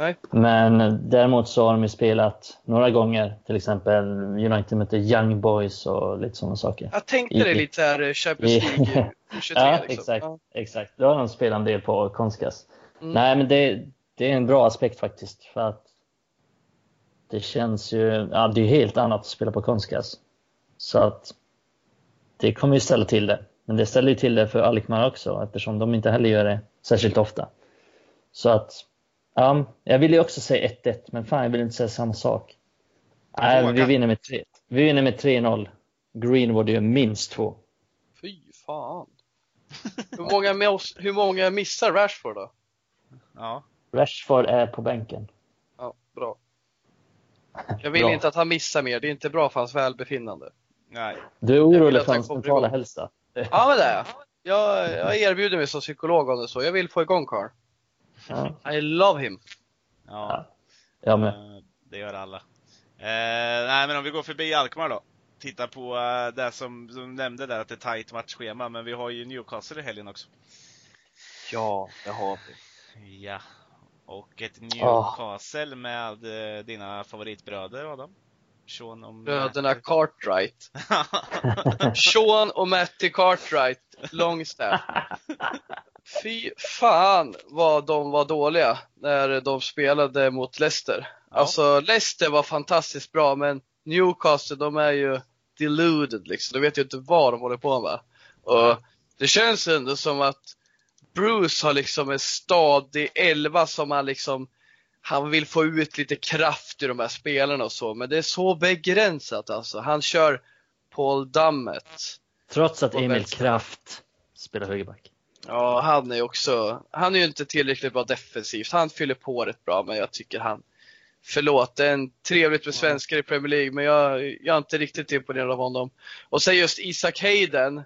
Nej. Men däremot så har de ju spelat några gånger, till exempel United mötte Young Boys och lite sådana saker. Jag tänkte I, det lite såhär eh, Champions League *laughs* 23 ja, liksom. exakt, ja. exakt. Då har de spelat en del på konstgräs. Mm. Nej, men det, det är en bra aspekt faktiskt. För att det känns ju, ja det är helt annat att spela på konstgräs. Så att det kommer ju ställa till det. Men det ställer ju till det för Alkmaar också eftersom de inte heller gör det särskilt ofta. Så att, ja, jag vill ju också säga 1-1 men fan jag vill inte säga samma sak. Nej, vi vinner med 3 Vi vinner med 3-0. Greenwood gör minst två. Fy fan. *laughs* hur, många hur många missar Rashford då? Ja. Rashford är på bänken. Ja, bra. *laughs* Jag vill inte att han missar mer. Det är inte bra för hans välbefinnande. Nej. Du är orolig för hans mentala hälsa? Ja, men det är jag. Jag erbjuder mig som psykolog om det så. Jag vill få igång Carl. Ja. I love him. Ja. Jag med. Eh, det gör alla. Eh, nej, men om vi går förbi Alkmaar då. Titta på uh, det som, som nämnde där, att det är tight matchschema. Men vi har ju Newcastle i helgen också. Ja, det har vi. Ja. Och ett Newcastle oh. med uh, dina favoritbröder, Adam. Sean och Bröderna Cartwright. *laughs* Sean och Matty Cartwright, Longstaff. *laughs* Fy fan vad de var dåliga när de spelade mot Leicester. Ja. Alltså Leicester var fantastiskt bra men Newcastle de är ju deluded liksom. De vet ju inte vad de håller på med. Och det känns ändå som att Bruce har liksom en stadig elva som han liksom han vill få ut lite kraft i de här spelarna och så, men det är så begränsat alltså. Han kör Paul Dammet. Trots att Emil Kraft spelar högerback. Ja, han är också, han är ju inte tillräckligt bra defensivt. Han fyller på rätt bra, men jag tycker han, förlåt, det är en trevligt med svenskar i Premier League, men jag, jag är inte riktigt imponerad av honom. Och sen just Isak Hayden,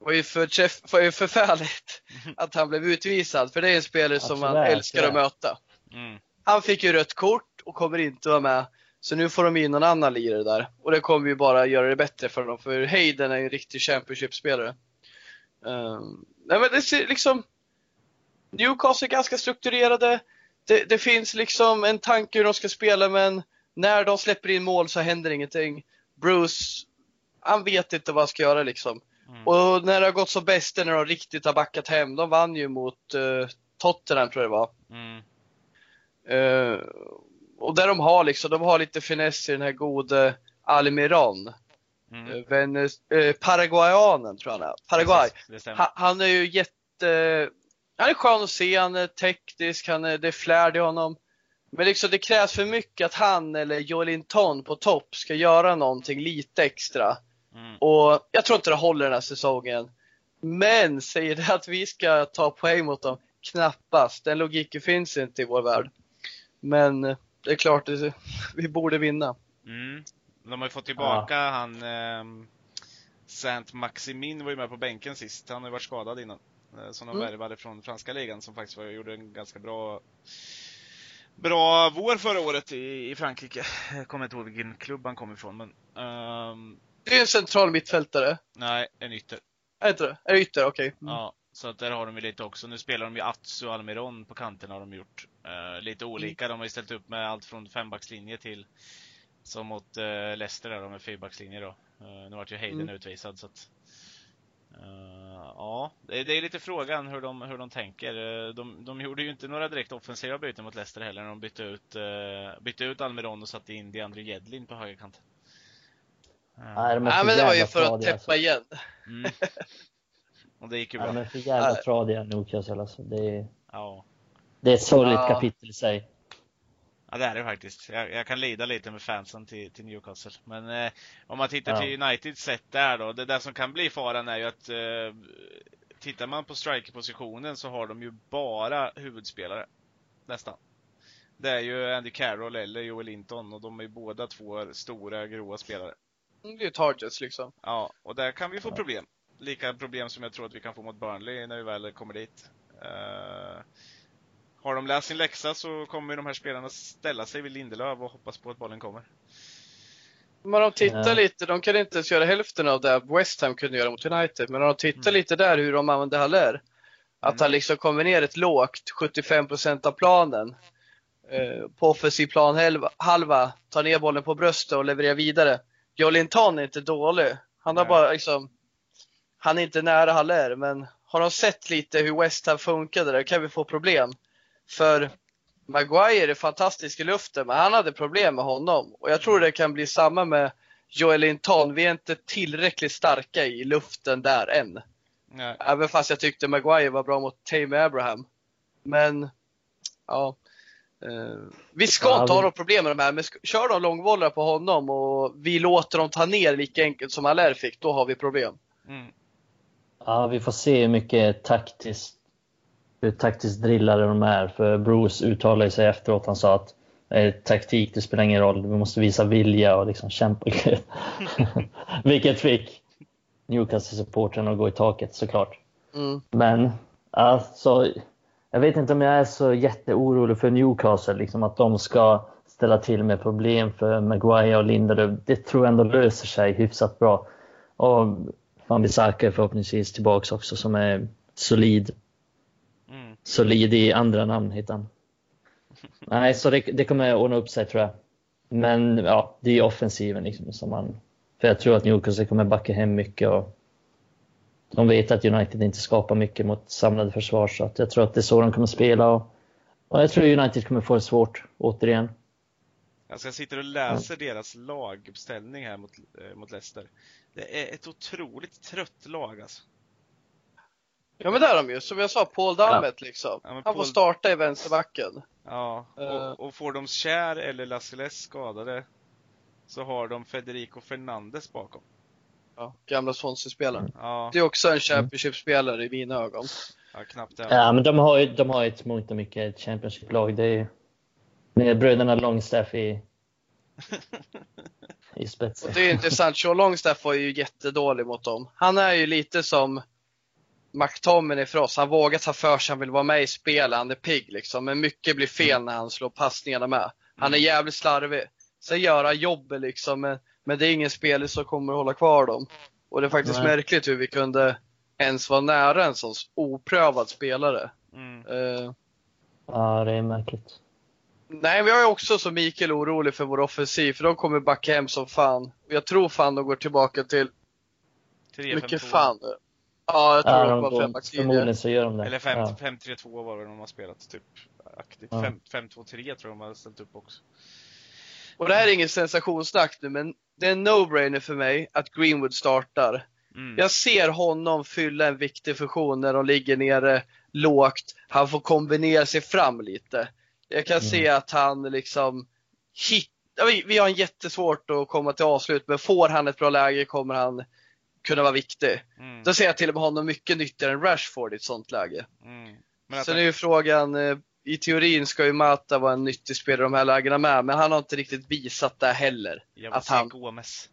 var ju, för, var ju förfärligt *laughs* att han blev utvisad, för det är en spelare som man älskar att möta. Mm. Han fick ju rött kort och kommer inte vara med. Så nu får de in någon annan lirare där. Och det kommer ju bara göra det bättre för dem, för Hayden är ju en riktig Championship-spelare. Um, nej men det ser liksom, Newcastle är ganska strukturerade. Det, det, finns liksom en tanke hur de ska spela, men när de släpper in mål så händer ingenting. Bruce, han vet inte vad han ska göra liksom. Mm. Och när det har gått som bäst när de riktigt har backat hem, de vann ju mot uh, Tottenham tror jag det var. Mm. Uh, och där de har liksom, de har lite finess i den här gode Almiron. Mm. Eh, Venez, eh, Paraguayanen tror jag han är. Paraguay. Han, han, är ju jätte, han är skön att se, han är teknisk, han är, det är flärd i honom. Men liksom det krävs för mycket att han eller Joelinton på topp ska göra någonting lite extra. Mm. Och jag tror inte det håller den här säsongen. Men säger det att vi ska ta poäng mot dem? Knappast. Den logiken finns inte i vår värld. Men det är klart, vi borde vinna. Mm. De har ju fått tillbaka ja. han eh, Saint Maximin var ju med på bänken sist. Han har ju varit skadad innan. Eh, som de mm. värvade från franska ligan som faktiskt var, gjorde en ganska bra bra vår förra året i, i Frankrike. Jag kommer inte ihåg vilken klubb han kom ifrån men um... Det är en central mittfältare. Nej, en ytter. Är inte det? Är det ytter? Okej. Okay. Mm. Ja, så att där har de ju lite också. Nu spelar de ju Atsu och Almiron på kanten har de gjort. Uh, lite olika. Mm. De har ju ställt upp med allt från fembackslinje till som mot uh, Leicester där med fyrbackslinje då. Uh, nu vart ju Hayden mm. utvisad så att Uh, ja, det, det, är lite frågan hur de, hur de tänker. De, de gjorde ju inte några direkt offensiva byten mot Leicester heller när de bytte ut, uh, bytte ut Almiron och satte in DeAndre Jedlin på högerkanten. Uh. Nej, de Nej men det var ju för att täppa alltså. igen. Mm. Och det gick ju bra. Ja, är för jävla tradiga Newcastle alltså. Det är, ja. det är ett sorgligt ja. kapitel i sig. Ja det är det faktiskt. Jag, jag, kan lida lite med fansen till, till Newcastle. Men eh, om man tittar ja. till Uniteds sätt där då. Det där som kan bli faran är ju att eh, tittar man på strikerpositionen så har de ju bara huvudspelare. Nästan. Det är ju Andy Carroll eller Joel Linton och de är ju båda två stora, grova spelare. Det är ju targets liksom. Ja, och där kan vi få problem lika problem som jag tror att vi kan få mot Burnley när vi väl kommer dit. Uh, har de läst sin läxa så kommer de här spelarna ställa sig vid Lindelöf och hoppas på att bollen kommer. Men de tittar ja. lite, de kan inte ens göra hälften av det West Ham kunde göra mot United, men om de tittar mm. lite där hur de använder Haller, att mm. han liksom kommer ner ett lågt 75% av planen eh, på offensiv plan halva, halva, tar ner bollen på bröstet och levererar vidare. Jolinton är inte dålig. Han har Nej. bara liksom han är inte nära Haller, men har de sett lite hur West Ham funkade där kan vi få problem. För Maguire är fantastisk i luften, men han hade problem med honom. Och jag tror det kan bli samma med Joel Linton. Vi är inte tillräckligt starka i luften där än. Nej. Även fast jag tyckte Maguire var bra mot Tame Abraham. Men, ja. Eh, vi ska ja, inte ha några problem med de här, men kör de långbollar på honom och vi låter dem ta ner lika enkelt som Allaire fick, då har vi problem. Mm. Ja, vi får se hur mycket taktiskt, hur taktiskt drillade de är. För Bruce uttalade sig efteråt. Han sa att eh, taktik, det spelar ingen roll. Vi måste visa vilja och liksom kämpa. *laughs* Vilket fick Newcastle-supporten att gå i taket såklart. Mm. Men alltså, jag vet inte om jag är så jätteorolig för Newcastle, liksom att de ska ställa till med problem för Maguire och Lindelöf. Det tror jag ändå löser sig hyfsat bra. Och Van Bissaka är förhoppningsvis tillbaks också som är solid. Solid i andra namn hittar han. Nej, så det, det kommer ordna upp sig tror jag. Men ja, det är offensiven liksom som man... För jag tror att Newcastle kommer backa hem mycket och de vet att United inte skapar mycket mot samlade försvar så att jag tror att det är så de kommer spela och, och jag tror United kommer få det svårt återigen. Alltså jag sitter och läser ja. deras laguppställning här mot, eh, mot Leicester. Det är ett otroligt trött lag alltså. Ja men det är de ju. Som jag sa, Paul Dammet ja. liksom. Ja, Han Paul... får starta i vänsterbacken. Ja, och, uh... och får de Kär eller Lascelles skadade så har de Federico Fernandes bakom. Ja, gamla Swansea-spelaren. Ja. Det är också en Championship-spelare i mina ögon. Ja, knappt det. Ja, men de har ju, de har ett mångt och mycket Championship-lag. Det är med bröderna Longstaff i, *laughs* i spetsen. Och det är intressant. Sean Longstaff var ju jättedålig mot dem. Han är ju lite som McTominay för oss. Han vågar ta för sig, han vill vara med i spelet, han är pigg liksom. Men mycket blir fel när han slår passningarna med. Han är mm. jävligt slarvig. Sen gör han jobbet liksom, men, men det är ingen spelare som kommer att hålla kvar dem. Och det är faktiskt Nej. märkligt hur vi kunde ens vara nära en sån oprövad spelare. Mm. Uh, ja, det är märkligt. Nej, vi är också som Mikael orolig för vår offensiv, för de kommer backa hem som fan. Jag tror fan de går tillbaka till 3, mycket 5, fan. Ja, jag tror ja, de, var femback Förmodligen så gör de det. Eller 5-3-2 ja. var det de har spelat, typ aktivt. Ja. 5-2-3 tror jag de har ställt upp också. Och det här är inget sensationssnack nu, men det är en no-brainer för mig att Greenwood startar. Mm. Jag ser honom fylla en viktig funktion när de ligger nere lågt. Han får kombinera sig fram lite. Jag kan mm. se att han liksom hittar, vi, vi har en jättesvårt att komma till avslut, men får han ett bra läge kommer han kunna vara viktig. Mm. Då ser jag till och med honom mycket nyttigare än Rashford i ett sånt läge. Mm. Men Sen är ju frågan, eh, i teorin ska ju Mata vara en nyttig spelare i de här lägena med, men han har inte riktigt visat det heller. Jag vill att han... Gomes.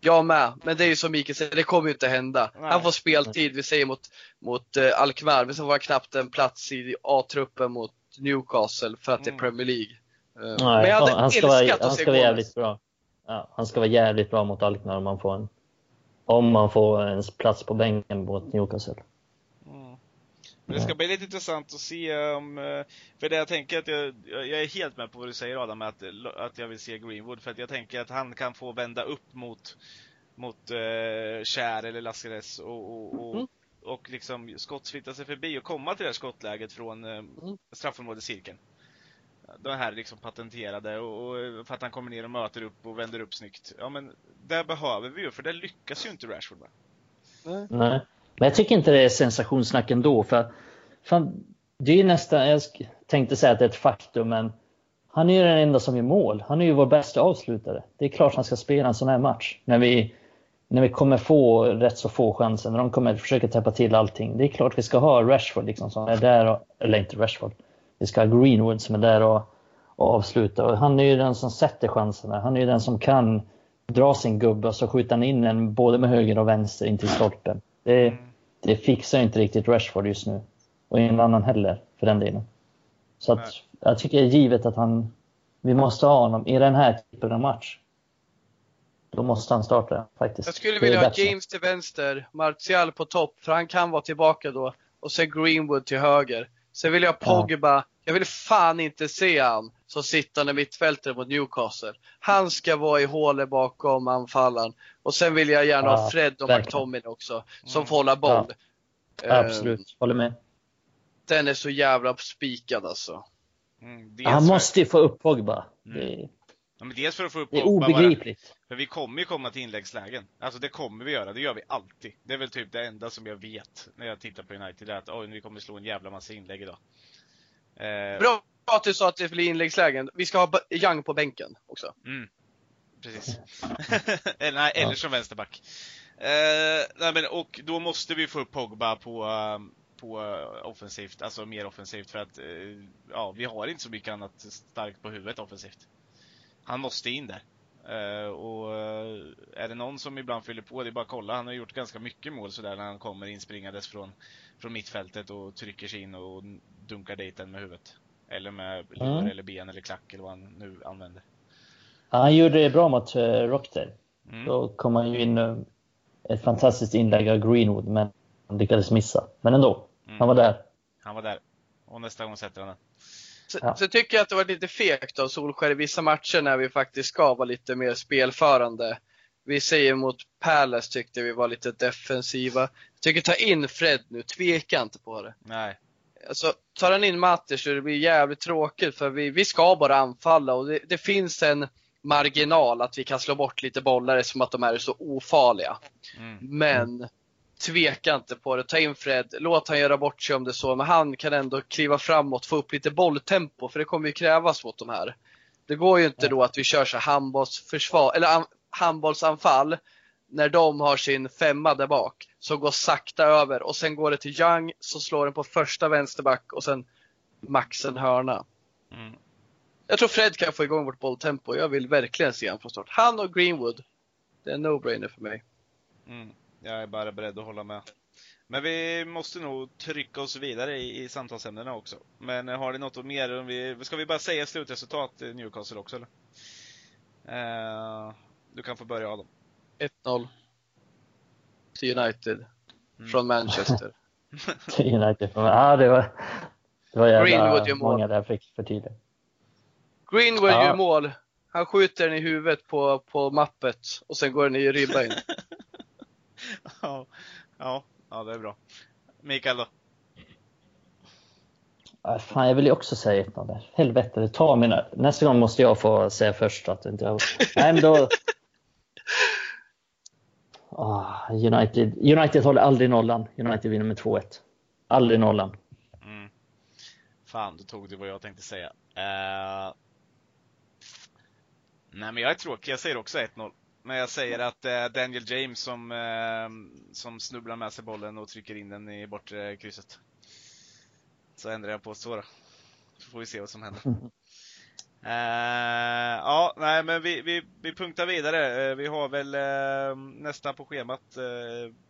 Jag med, men det är ju som Mikael säger, det kommer ju inte hända. Nej. Han får speltid, vi säger mot, mot uh, Alkmaar, men så får han knappt en plats i A-truppen mot Newcastle för att det är mm. Premier League. Uh, Nej, men jag hade han ska vara, han ska vara jävligt bra. Ja, han ska vara jävligt bra mot Alkmaar om man får en, om man får en plats på bänken mot Newcastle. Men det ska bli lite intressant att se om, eh, för det jag tänker att jag, jag är helt med på vad du säger Adam, att, att jag vill se Greenwood, för att jag tänker att han kan få vända upp mot, mot uh, Kär eller Lascares och, och, och, mm. och liksom skottsflytta sig förbi och komma till det här skottläget från uh, mm. De här liksom patenterade och, och, för att han kommer ner och möter upp och vänder upp snyggt. Ja men, det behöver vi ju, för det lyckas ju inte Rashford med. Nej. Nej. Men jag tycker inte det är sensationssnack ändå. För fan, det är nästan, jag tänkte säga att det är ett faktum, men han är ju den enda som gör mål. Han är ju vår bästa avslutare. Det är klart han ska spela en sån här match. När vi, när vi kommer få rätt så få chanser, när de kommer försöka täppa till allting. Det är klart vi ska ha Rashford liksom, som är där, och, eller inte Rashford. Vi ska ha Greenwood som är där och, och avsluta. Och han är ju den som sätter chanserna. Han är ju den som kan dra sin gubbe och så skjuter han in den både med höger och vänster in till stolpen. Det, det fixar inte riktigt Rashford just nu. Och ingen annan heller för den delen. Så att, jag tycker det är givet att han, vi måste ha honom i den här typen av match. Då måste han starta faktiskt. Jag skulle vilja ha James till vänster, Martial på topp, för han kan vara tillbaka då. Och sen Greenwood till höger. Sen vill jag Pogba. Ja. Jag vill fan inte se han som sittande mittfältare mot Newcastle. Han ska vara i hålet bakom anfallaren. Och sen vill jag gärna ja, ha Fred och McTominay också, som mm. får hålla boll. Ja. Absolut, uh, håller med. Den är så jävla spikad alltså. Mm, han måste ju få upp Pogba. Mm. Det... Ja, men dels för att få upp Det är obegripligt. Bara, för vi kommer ju komma till inläggslägen. Alltså det kommer vi göra, det gör vi alltid. Det är väl typ det enda som jag vet när jag tittar på United, är att oj, vi kommer slå en jävla massa inlägg idag. Eh... Bra att du sa att det blir inläggslägen. Vi ska ha Young på bänken också. Mm. Precis. *laughs* eller, nej, eller som vänsterback. Eh, nej, men, och då måste vi få upp Pogba på, på offensivt, alltså mer offensivt för att eh, ja, vi har inte så mycket annat starkt på huvudet offensivt. Han måste in där. Uh, och uh, är det någon som ibland fyller på, det är bara att kolla. Han har gjort ganska mycket mål sådär när han kommer inspringandes från, från mittfältet och trycker sig in och dunkar dit den med huvudet. Eller med lår mm. eller ben eller klack eller vad han nu använder. Ja, han gjorde det bra mot uh, Rockdale. Mm. Då kom han ju in uh, ett fantastiskt inlägg av Greenwood, men han lyckades missa. Men ändå, mm. han var där. Han var där. Och nästa gång sätter han den. Så, ja. så tycker jag att det var lite fegt av Solskär i vissa matcher när vi faktiskt ska vara lite mer spelförande. Vi säger mot Palace tyckte vi var lite defensiva. Jag tycker ta in Fred nu, tveka inte på det. Nej. Alltså, tar han in Matter så det blir jävligt tråkigt för vi, vi ska bara anfalla och det, det finns en marginal att vi kan slå bort lite bollar som att de är så ofarliga. Mm. Men tveka inte på det. Ta in Fred, låt han göra bort sig om det så, men han kan ändå kliva framåt, få upp lite bolltempo, för det kommer ju krävas mot de här. Det går ju inte då att vi kör så handbollsförsvar, eller handbollsanfall, när de har sin femma där bak, som går sakta över och sen går det till Young som slår den på första vänsterback och sen max en hörna. Mm. Jag tror Fred kan få igång vårt bolltempo. Jag vill verkligen se honom från start. Han och Greenwood. Det är en no-brainer för mig. Mm. Jag är bara beredd att hålla med. Men vi måste nog trycka oss vidare i, i samtalsämnena också. Men har ni något mer? Vi, ska vi bara säga slutresultat i Newcastle också eller? Uh, du kan få börja Adam. 1-0. Till United. Mm. Från Manchester. *laughs* till United från, ja det var, det var jävla Greenwood gör mål. många där fick för tidigt. Greenwood ja. gör mål. Han skjuter den i huvudet på, på mappet och sen går den i ribban. *laughs* ja, ja, ja, det är bra. Mikael då? fan, jag vill ju också säga 1-0 där. Helvete, det tar mina... Nästa gång måste jag få säga först att inte jag... *laughs* Nej, men då... Oh, United. United håller aldrig nollan. United vinner med 2-1. Aldrig nollan. Mm. Fan, då tog du vad jag tänkte säga. Uh... Nej, men jag är tråkig. Jag säger också 1-0. Men jag säger att uh, Daniel James som, uh, som snubblar med sig bollen och trycker in den i bortre krysset. Så ändrar jag på så då. Så får vi se vad som händer. *laughs* Uh, ja, nej men vi, vi, vi punktar vidare. Uh, vi har väl uh, nästa på schemat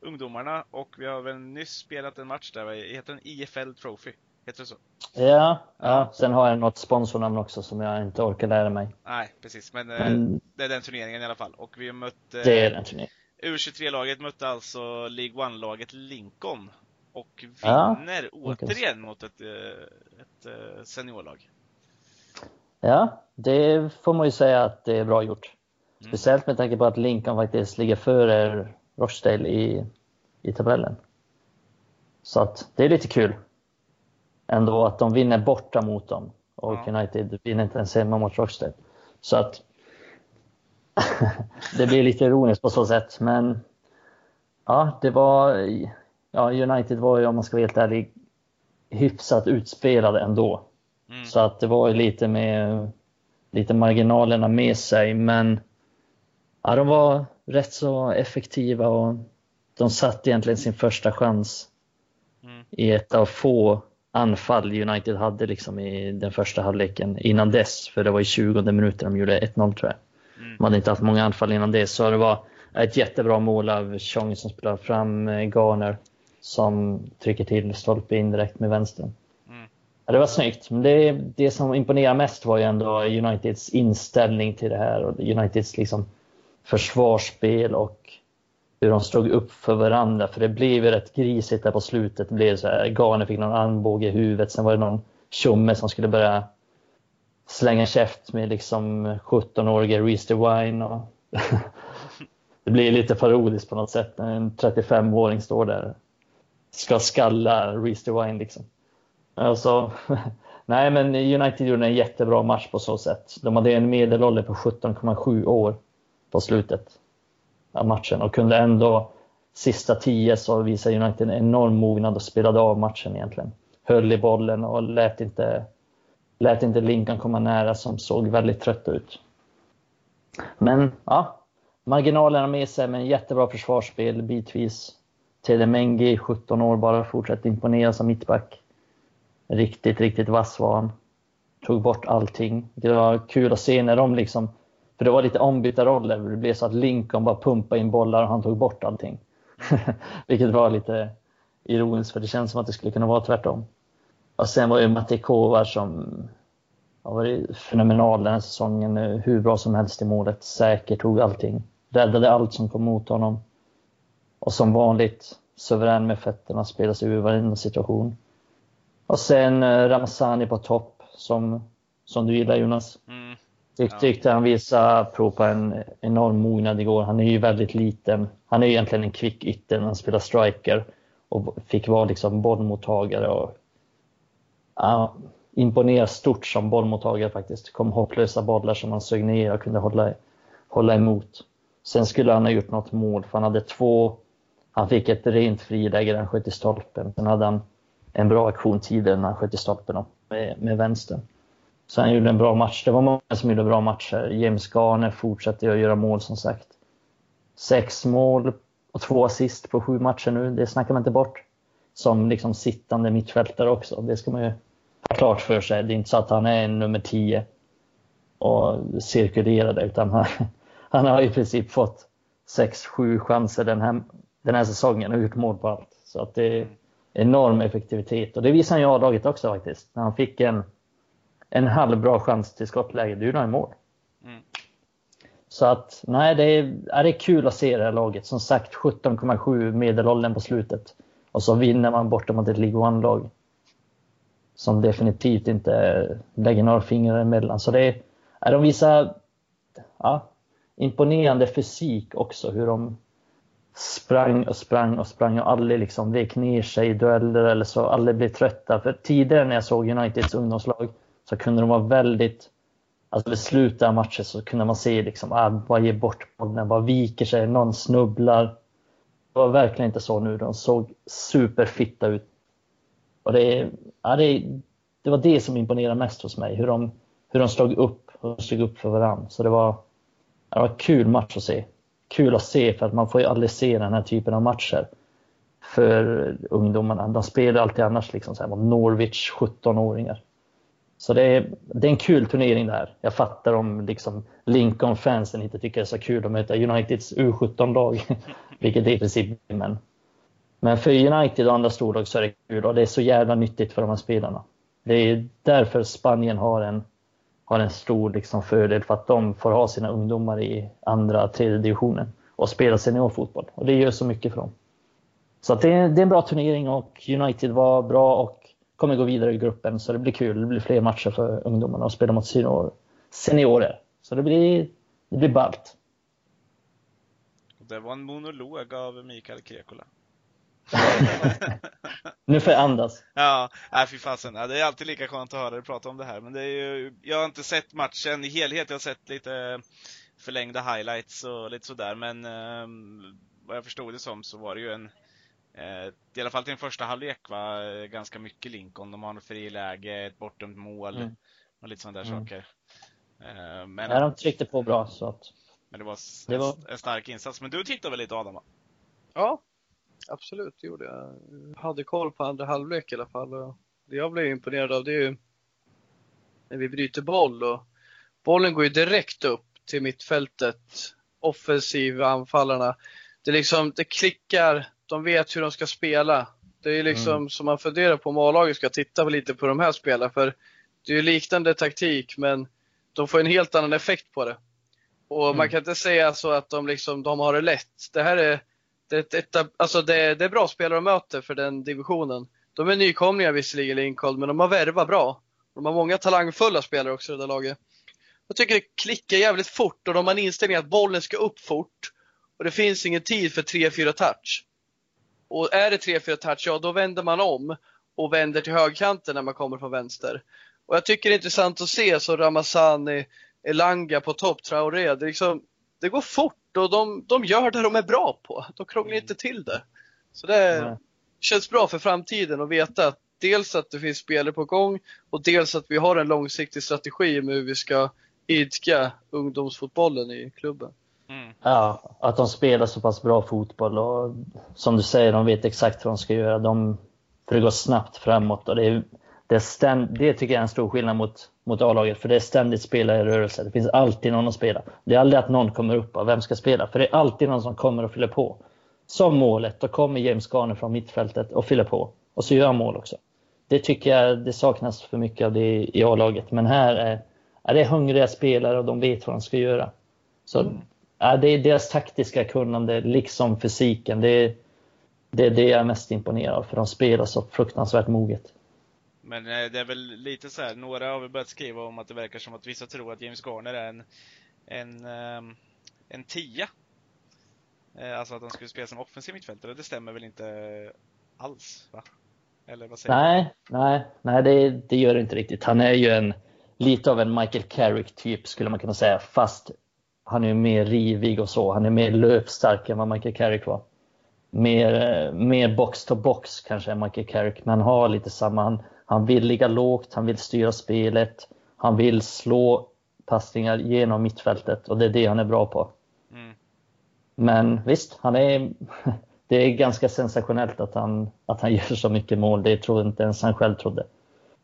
ungdomarna och vi har väl nyss spelat en match där. Heter den IFL Trophy? Heter det så? Ja, ja. sen har jag något sponsornamn också som jag inte orkar lära mig. Nej, precis. Men, men... det är den turneringen i alla fall. Och vi mötte... Det är den turneringen. U23-laget mötte alltså League One-laget Lincoln. Och vinner ja, återigen mot ett, ett seniorlag. Ja, det får man ju säga att det är bra gjort. Mm. Speciellt med tanke på att Lincoln faktiskt ligger före Rochdale i, i tabellen. Så att det är lite kul ändå att de vinner borta mot dem och ja. United vinner inte ens hemma mot Rochdale. Så att *laughs* det blir lite ironiskt på så sätt, men ja, det var ja, United var ju om man ska vara helt ärlig hyfsat utspelade ändå. Mm. Så att det var lite med lite marginalerna med sig, men ja, de var rätt så effektiva och de satt egentligen sin första chans mm. i ett av få anfall United hade liksom i den första halvleken innan dess, för det var i 20 minuter de gjorde 1-0 tror jag. Mm. De hade inte haft många anfall innan det, så det var ett jättebra mål av Chong som spelar fram eh, Garner som trycker till stolpe in direkt med vänstern. Ja, det var snyggt, men det, det som imponerade mest var ju ändå Uniteds inställning till det här och Uniteds liksom försvarsspel och hur de stod upp för varandra. För det blev ju rätt grisigt där på slutet. Det blev så här, Garner fick någon armbåge i huvudet, sen var det någon tjomme som skulle börja slänga käft med liksom 17-årige Reese Wine. Och *laughs* det blir lite parodiskt på något sätt när en 35-åring står där ska skalla Reese Wine liksom. Alltså, *laughs* nej, men United gjorde en jättebra match på så sätt. De hade en medelålder på 17,7 år på slutet av matchen och kunde ändå sista tio så visade United en enorm mognad och spelade av matchen egentligen. Höll i bollen och lät inte, lät inte Lincoln komma nära som såg väldigt trött ut. Men ja, marginalerna med sig med en jättebra försvarsspel bitvis. Telemengi, 17 år, bara fortsätter imponera som mittback. Riktigt, riktigt vass var han. Tog bort allting. Det var kul att se när de liksom, för det var lite ombytta roller. Det blev så att Lincoln bara pumpade in bollar och han tog bort allting. *laughs* Vilket var lite ironiskt för det känns som att det skulle kunna vara tvärtom. Och sen var ju Matti Kovar som har varit fenomenal den här säsongen. Hur bra som helst i målet. Säker, tog allting. Räddade allt som kom mot honom. Och som vanligt suverän med fötterna, spelade sig ur varenda situation. Och sen eh, Ramazani på topp, som, som du gillar Jonas. Mm. Jag tyckte han visade prov på en enorm mognad igår. Han är ju väldigt liten. Han är egentligen en kvick ytter när han spelar striker och fick vara liksom bollmottagare. Och, ja, imponerar stort som bollmottagare faktiskt. Kom hopplösa bollar som han sög ner och kunde hålla, hålla emot. Sen skulle han ha gjort något mål för han hade två, han fick ett rent friläge där han sköt i stolpen. Sen hade han en bra aktion tidigare när han sköt i stolpen med, med vänstern. Så han gjorde en bra match. Det var många som gjorde bra matcher. James Garner fortsatte att göra mål som sagt. sex mål och två assist på sju matcher nu. Det snackar man inte bort. Som liksom sittande mittfältare också. Det ska man ju ha klart för sig. Det är inte så att han är en nummer tio och cirkulerade utan han, *laughs* han har i princip fått sex, sju chanser den här, den här säsongen och gjort mål på allt. Så att det enorm effektivitet och det visar han ju A-laget också faktiskt. När han fick en, en halvbra chans till skottläge, gjorde han mål. Mm. Så att nej, det är, är det kul att se det här laget. Som sagt 17,7 medelåldern på slutet. Och så vinner man borta mot ett League One-lag. Som definitivt inte lägger några fingrar emellan. Så det är, är de visar ja, imponerande fysik också. Hur de sprang och sprang och sprang och aldrig liksom vek ner sig i dueller eller så. Aldrig blev trötta. För tidigare när jag såg Uniteds ungdomslag så kunde de vara väldigt Alltså vid slutet av matchen så kunde man se liksom, ah, bara ge bort bollen, bara viker sig, någon snubblar. Det var verkligen inte så nu. De såg superfitta ut. Och det, ja, det, det var det som imponerade mest hos mig, hur de, hur de slog upp, hur de stod upp för varandra. Så det var, det var en kul match att se. Kul att se för att man får ju aldrig se den här typen av matcher för ungdomarna. De spelar alltid annars liksom så här Norwich 17-åringar. Så det är, det är en kul turnering där. Jag fattar om liksom Lincoln-fansen inte tycker det är så kul att möta Uniteds U17-lag, *laughs* vilket det i princip är. Men, men för United och andra storlag så är det kul och det är så jävla nyttigt för de här spelarna. Det är därför Spanien har en, har en stor liksom fördel för att de får ha sina ungdomar i andra, tredje divisionen och spela seniorfotboll. Och det gör så mycket för dem. Så det, är, det är en bra turnering och United var bra och kommer gå vidare i gruppen så det blir kul. Det blir fler matcher för ungdomarna och spela mot senior, seniorer. Så det blir, det blir ballt. Det var en monolog av Mikael Krekola. *laughs* nu får jag andas. Ja, nej fy fasen. Ja, det är alltid lika skönt att höra dig prata om det här. Men det är ju, jag har inte sett matchen i helhet. Jag har sett lite förlängda highlights och lite sådär. Men eh, vad jag förstod det som så var det ju en Eh, I alla fall till den första halvlek var eh, ganska mycket Lincoln. De har en friläge, ett bortdömt mål mm. och lite sådana där mm. saker. Eh, men, ja, de tryckte på bra så att... Men det var, det var en stark insats. Men du tittade väl lite Adam? Va? Ja, absolut det gjorde jag. jag. Hade koll på andra halvlek i alla fall. Det jag blev imponerad av det är ju när vi bryter boll och bollen går ju direkt upp till mittfältet. Offensiva anfallarna. Det liksom, det klickar de vet hur de ska spela. Det är liksom mm. som man funderar på om A-laget ska titta lite på de här spelarna. För det är liknande taktik men de får en helt annan effekt på det. Och mm. man kan inte säga så att de, liksom, de har det lätt. Det här är, det, ett, alltså det, det är bra spelare de möter för den divisionen. De är nykomlingar visserligen Lincoln, men de har värvat bra. De har många talangfulla spelare också i det där laget. Jag tycker det klickar jävligt fort och de har en inställning att bollen ska upp fort. Och det finns ingen tid för 3-4 touch. Och är det 3-4 touch, ja då vänder man om och vänder till högkanten när man kommer från vänster. Och jag tycker det är intressant att se så Ramazani, eh, Elanga på topp, Traoré. Det, liksom, det går fort och de, de gör det de är bra på. De krånglar mm. inte till det. Så det mm. känns bra för framtiden att veta att dels att det finns spelare på gång och dels att vi har en långsiktig strategi med hur vi ska idka ungdomsfotbollen i klubben. Mm. Ja, att de spelar så pass bra fotboll och som du säger, de vet exakt vad de ska göra. De, för det går snabbt framåt och det, är, det, är ständ, det tycker jag är en stor skillnad mot, mot A-laget, för det är ständigt spela i rörelse. Det finns alltid någon att spela. Det är aldrig att någon kommer upp och vem ska spela? För det är alltid någon som kommer och fyller på. Som målet, då kommer James Garner från mittfältet och fyller på. Och så gör han mål också. Det tycker jag det saknas för mycket av det i A-laget. Men här är, är det hungriga spelare och de vet vad de ska göra. Så mm. Ja, det är deras taktiska kunnande, liksom fysiken. Det är, det är det jag är mest imponerad av, för de spelar så fruktansvärt moget. Men eh, det är väl lite så här, några har väl börjat skriva om att det verkar som att vissa tror att James Garner är en, en, ehm, en tia. Eh, alltså att han skulle spela som offensiv mittfältare. Det stämmer väl inte alls? Va? Eller vad säger nej, du? Nej, nej det, det gör det inte riktigt. Han är ju en, lite av en Michael Carrick typ skulle man kunna säga, fast han är mer rivig och så. Han är mer löpstark än vad Michael Carrick var. Mer, eh, mer box to box kanske än Michael Carrick, men han har lite samma. Han, han vill ligga lågt, han vill styra spelet, han vill slå passningar genom mittfältet och det är det han är bra på. Mm. Men visst, han är, *laughs* det är ganska sensationellt att han, att han *laughs* gör så mycket mål. Det tror inte ens han själv trodde.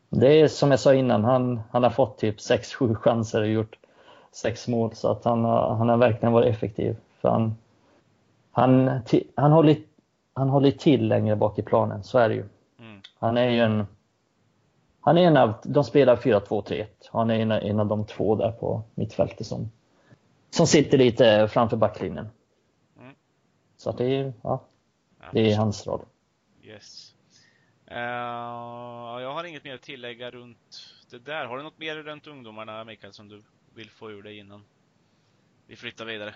Det är som jag sa innan, han, han har fått typ 6-7 chanser och gjort sex mål. Så att han, har, han har verkligen varit effektiv. För han, han, han, håller, han håller till längre bak i planen, så är det ju. Mm. Han är ju en... Han är en av, de spelar 4-2-3-1. Han är en, en av de två där på mittfältet som, som sitter lite framför backlinjen. Mm. Så att det är, ja, det är hans roll. Yes. Uh, jag har inget mer att tillägga runt det där. Har du något mer runt ungdomarna, Mikael, som du vill få ur dig innan vi flyttar vidare?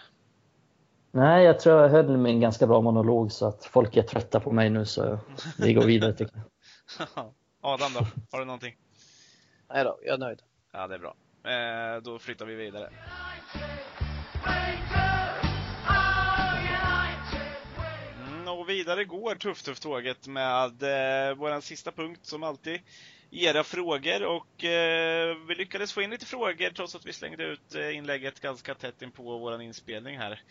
Nej, jag tror jag höll mig en ganska bra monolog så att folk är trötta på mig nu så *laughs* vi går vidare tycker jag. Adam då? Har du någonting? Nej då, jag är nöjd. Ja, det är bra. Eh, då flyttar vi vidare. Mm, och vidare går Tuff Tuff tåget med eh, vår sista punkt som alltid era frågor och eh, vi lyckades få in lite frågor trots att vi slängde ut eh, inlägget ganska tätt in på vår inspelning här.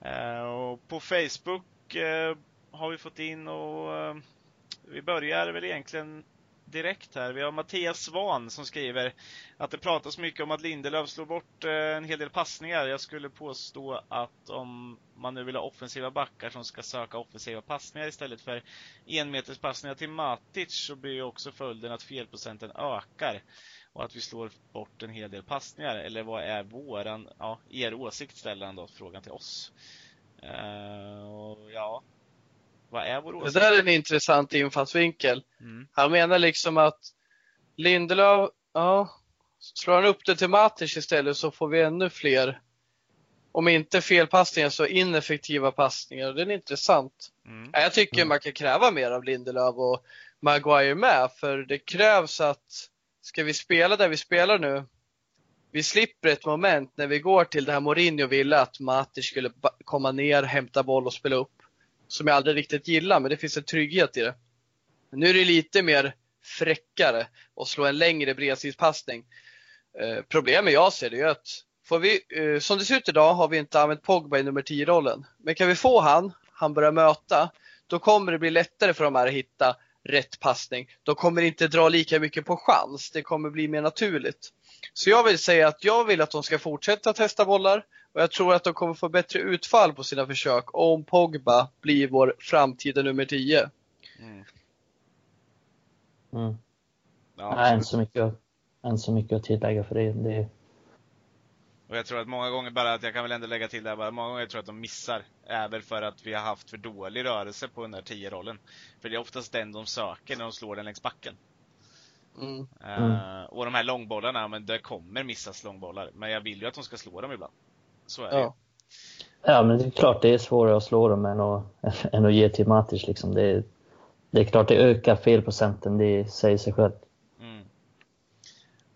Eh, och på Facebook eh, har vi fått in och eh, vi börjar väl egentligen direkt här. Vi har Mattias Svan som skriver att det pratas mycket om att Lindelöf slår bort eh, en hel del passningar. Jag skulle påstå att om man nu vill ha offensiva backar som ska söka offensiva passningar istället för enmeterspassningar till Matic så blir ju också följden att felprocenten ökar och att vi slår bort en hel del passningar. Eller vad är våran, ja, er åsikt ställer han då frågan till oss. Uh, och ja, vad är vår åsikt? Det där är en intressant infallsvinkel. Mm. Han menar liksom att Lindelöf, ja, slår han upp det till Matic istället så får vi ännu fler, om inte felpassningar så ineffektiva passningar. Det är intressant. Mm. Jag tycker man kan kräva mer av Lindelöf och Maguire med, för det krävs att ska vi spela där vi spelar nu, vi slipper ett moment när vi går till det här Mourinho ville att Matic skulle komma ner, hämta boll och spela upp. Som jag aldrig riktigt gillar, men det finns en trygghet i det. Men nu är det lite mer fräckare att slå en längre bredsidspassning. Eh, problemet jag ser det är att får vi, eh, som det ser ut idag har vi inte använt Pogba i nummer 10-rollen. Men kan vi få han, han börjar möta, då kommer det bli lättare för de här att hitta rätt passning. De kommer inte dra lika mycket på chans. Det kommer bli mer naturligt. Så jag vill säga att jag vill att de ska fortsätta testa bollar och jag tror att de kommer få bättre utfall på sina försök om Pogba blir vår framtida nummer 10. Mm. Mm. Ja, Nej, inte så mycket, inte så mycket att tillägga för det. det och jag tror att många gånger bara, att jag kan väl ändå lägga till det bara, många gånger tror jag att de missar. Väl för att vi har haft för dålig rörelse på den där 10-rollen. För det är oftast den de söker när de slår den längs backen. Mm. Uh, och de här långbollarna, men det kommer missas långbollar. Men jag vill ju att de ska slå dem ibland. Så är det ja. ja, men det är klart det är svårare att slå dem än att, *laughs* än att ge till Matic. Liksom. Det, är, det är klart det ökar felprocenten, det säger sig självt.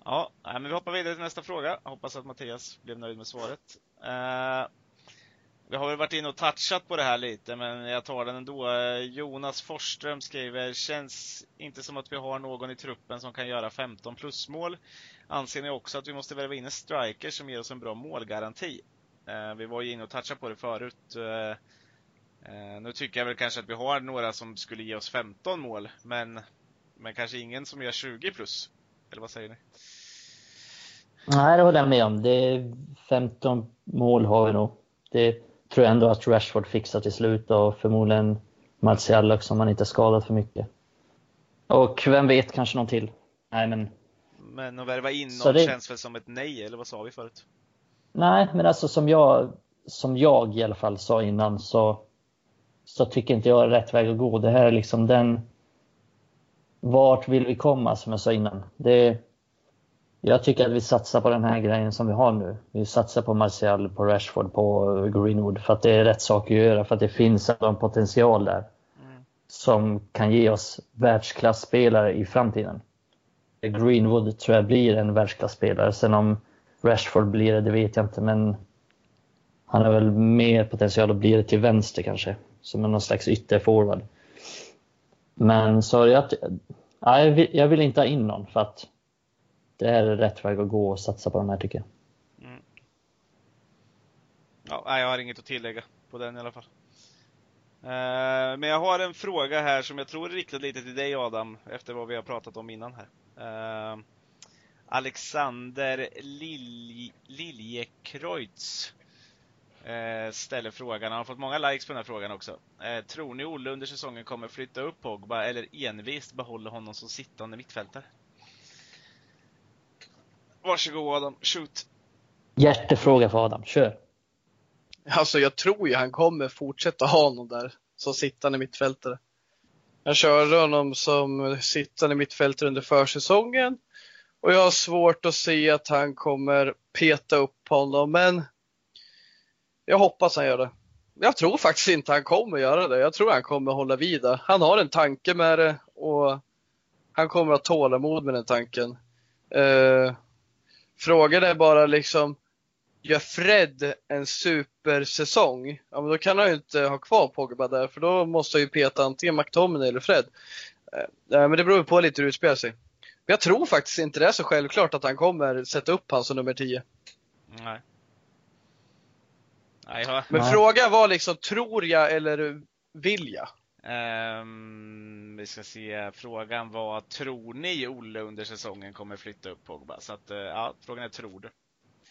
Ja, men vi hoppar vidare till nästa fråga. Hoppas att Mattias blev nöjd med svaret. Uh, vi har väl varit inne och touchat på det här lite, men jag tar den ändå. Eh, Jonas Forsström skriver, känns inte som att vi har någon i truppen som kan göra 15 plusmål. Anser ni också att vi måste värva in en striker som ger oss en bra målgaranti? Eh, vi var ju inne och touchade på det förut. Eh, nu tycker jag väl kanske att vi har några som skulle ge oss 15 mål, men, men kanske ingen som gör 20 plus. Eller vad säger ni? Nej, det håller jag med om. Det är 15 mål har vi nog. Det tror jag ändå att Rashford fixar till slut och förmodligen Martial också om han inte är skadad för mycket. Och vem vet, kanske någon till. Nej, men... Men att värva in någon det... känns väl som ett nej, eller vad sa vi förut? Nej, men alltså som jag, som jag i alla fall sa innan så, så tycker inte jag är rätt väg att gå. Det här är liksom den... Vart vill vi komma, som jag sa innan? Det, jag tycker att vi satsar på den här grejen som vi har nu. Vi satsar på Martial, på Rashford, på Greenwood för att det är rätt sak att göra, för att det finns en potential där mm. som kan ge oss världsklasspelare i framtiden. Greenwood tror jag blir en världsklasspelare. Sen om Rashford blir det, det vet jag inte, men han har väl mer potential att bli det till vänster kanske, som någon slags ytterforward. Men så jag, jag vill inte ha in någon för att det är rätt väg att gå och satsa på de här tycker jag. Mm. Ja, jag har inget att tillägga på den i alla fall. Eh, men jag har en fråga här som jag tror är riktad lite till dig Adam, efter vad vi har pratat om innan här. Eh, Alexander Lilj Liljekreutz eh, ställer frågan, han har fått många likes på den här frågan också. Tror ni Olle under säsongen kommer flytta upp Pogba eller envist behålla honom som sittande mittfältare? Varsågod Adam, shoot! Hjärtefråga för Adam, kör! Alltså jag tror ju han kommer fortsätta ha honom där som sittande mittfältare. Jag körde honom som sittande mittfältare under försäsongen och jag har svårt att se att han kommer peta upp honom, men jag hoppas han gör det. Jag tror faktiskt inte han kommer göra det. Jag tror han kommer hålla vid det. Han har en tanke med det och han kommer att ha tålamod med den tanken. Eh, frågan är bara liksom, gör Fred en supersäsong, ja men då kan han ju inte ha kvar Pogba där för då måste han ju peta antingen McTominay eller Fred. Eh, men det beror på lite hur det utspelar sig. Men jag tror faktiskt inte det är så självklart att han kommer sätta upp han som nummer 10. Nej. Nej, jag... Men Nej. frågan var liksom, tror jag eller vill jag? Um, vi ska se, frågan var, tror ni Olle under säsongen kommer flytta upp Pogba? Så att, uh, ja, frågan är, tror du?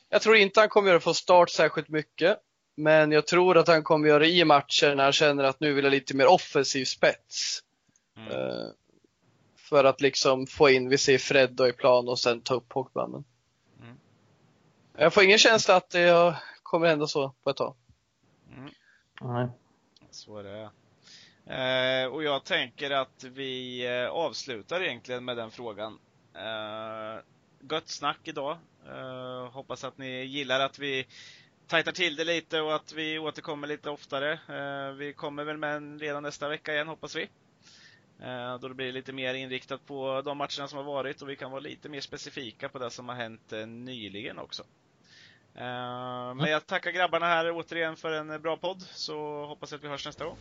Jag tror inte han kommer att få start särskilt mycket. Men jag tror att han kommer göra det i matcher när han känner att nu vill jag lite mer offensiv spets. Mm. Uh, för att liksom få in, vi ser Fred då i plan och sen ta upp Pogba. Men... Mm. Jag får ingen känsla att det kommer hända så på ett tag. Mm. Nej. Så är det. Eh, och jag tänker att vi eh, avslutar egentligen med den frågan. Eh, gött snack idag. Eh, hoppas att ni gillar att vi tajtar till det lite och att vi återkommer lite oftare. Eh, vi kommer väl med en redan nästa vecka igen, hoppas vi. Eh, då det blir lite mer inriktat på de matcherna som har varit och vi kan vara lite mer specifika på det som har hänt eh, nyligen också. Eh, men jag tackar grabbarna här återigen för en bra podd, så hoppas jag att vi hörs nästa gång.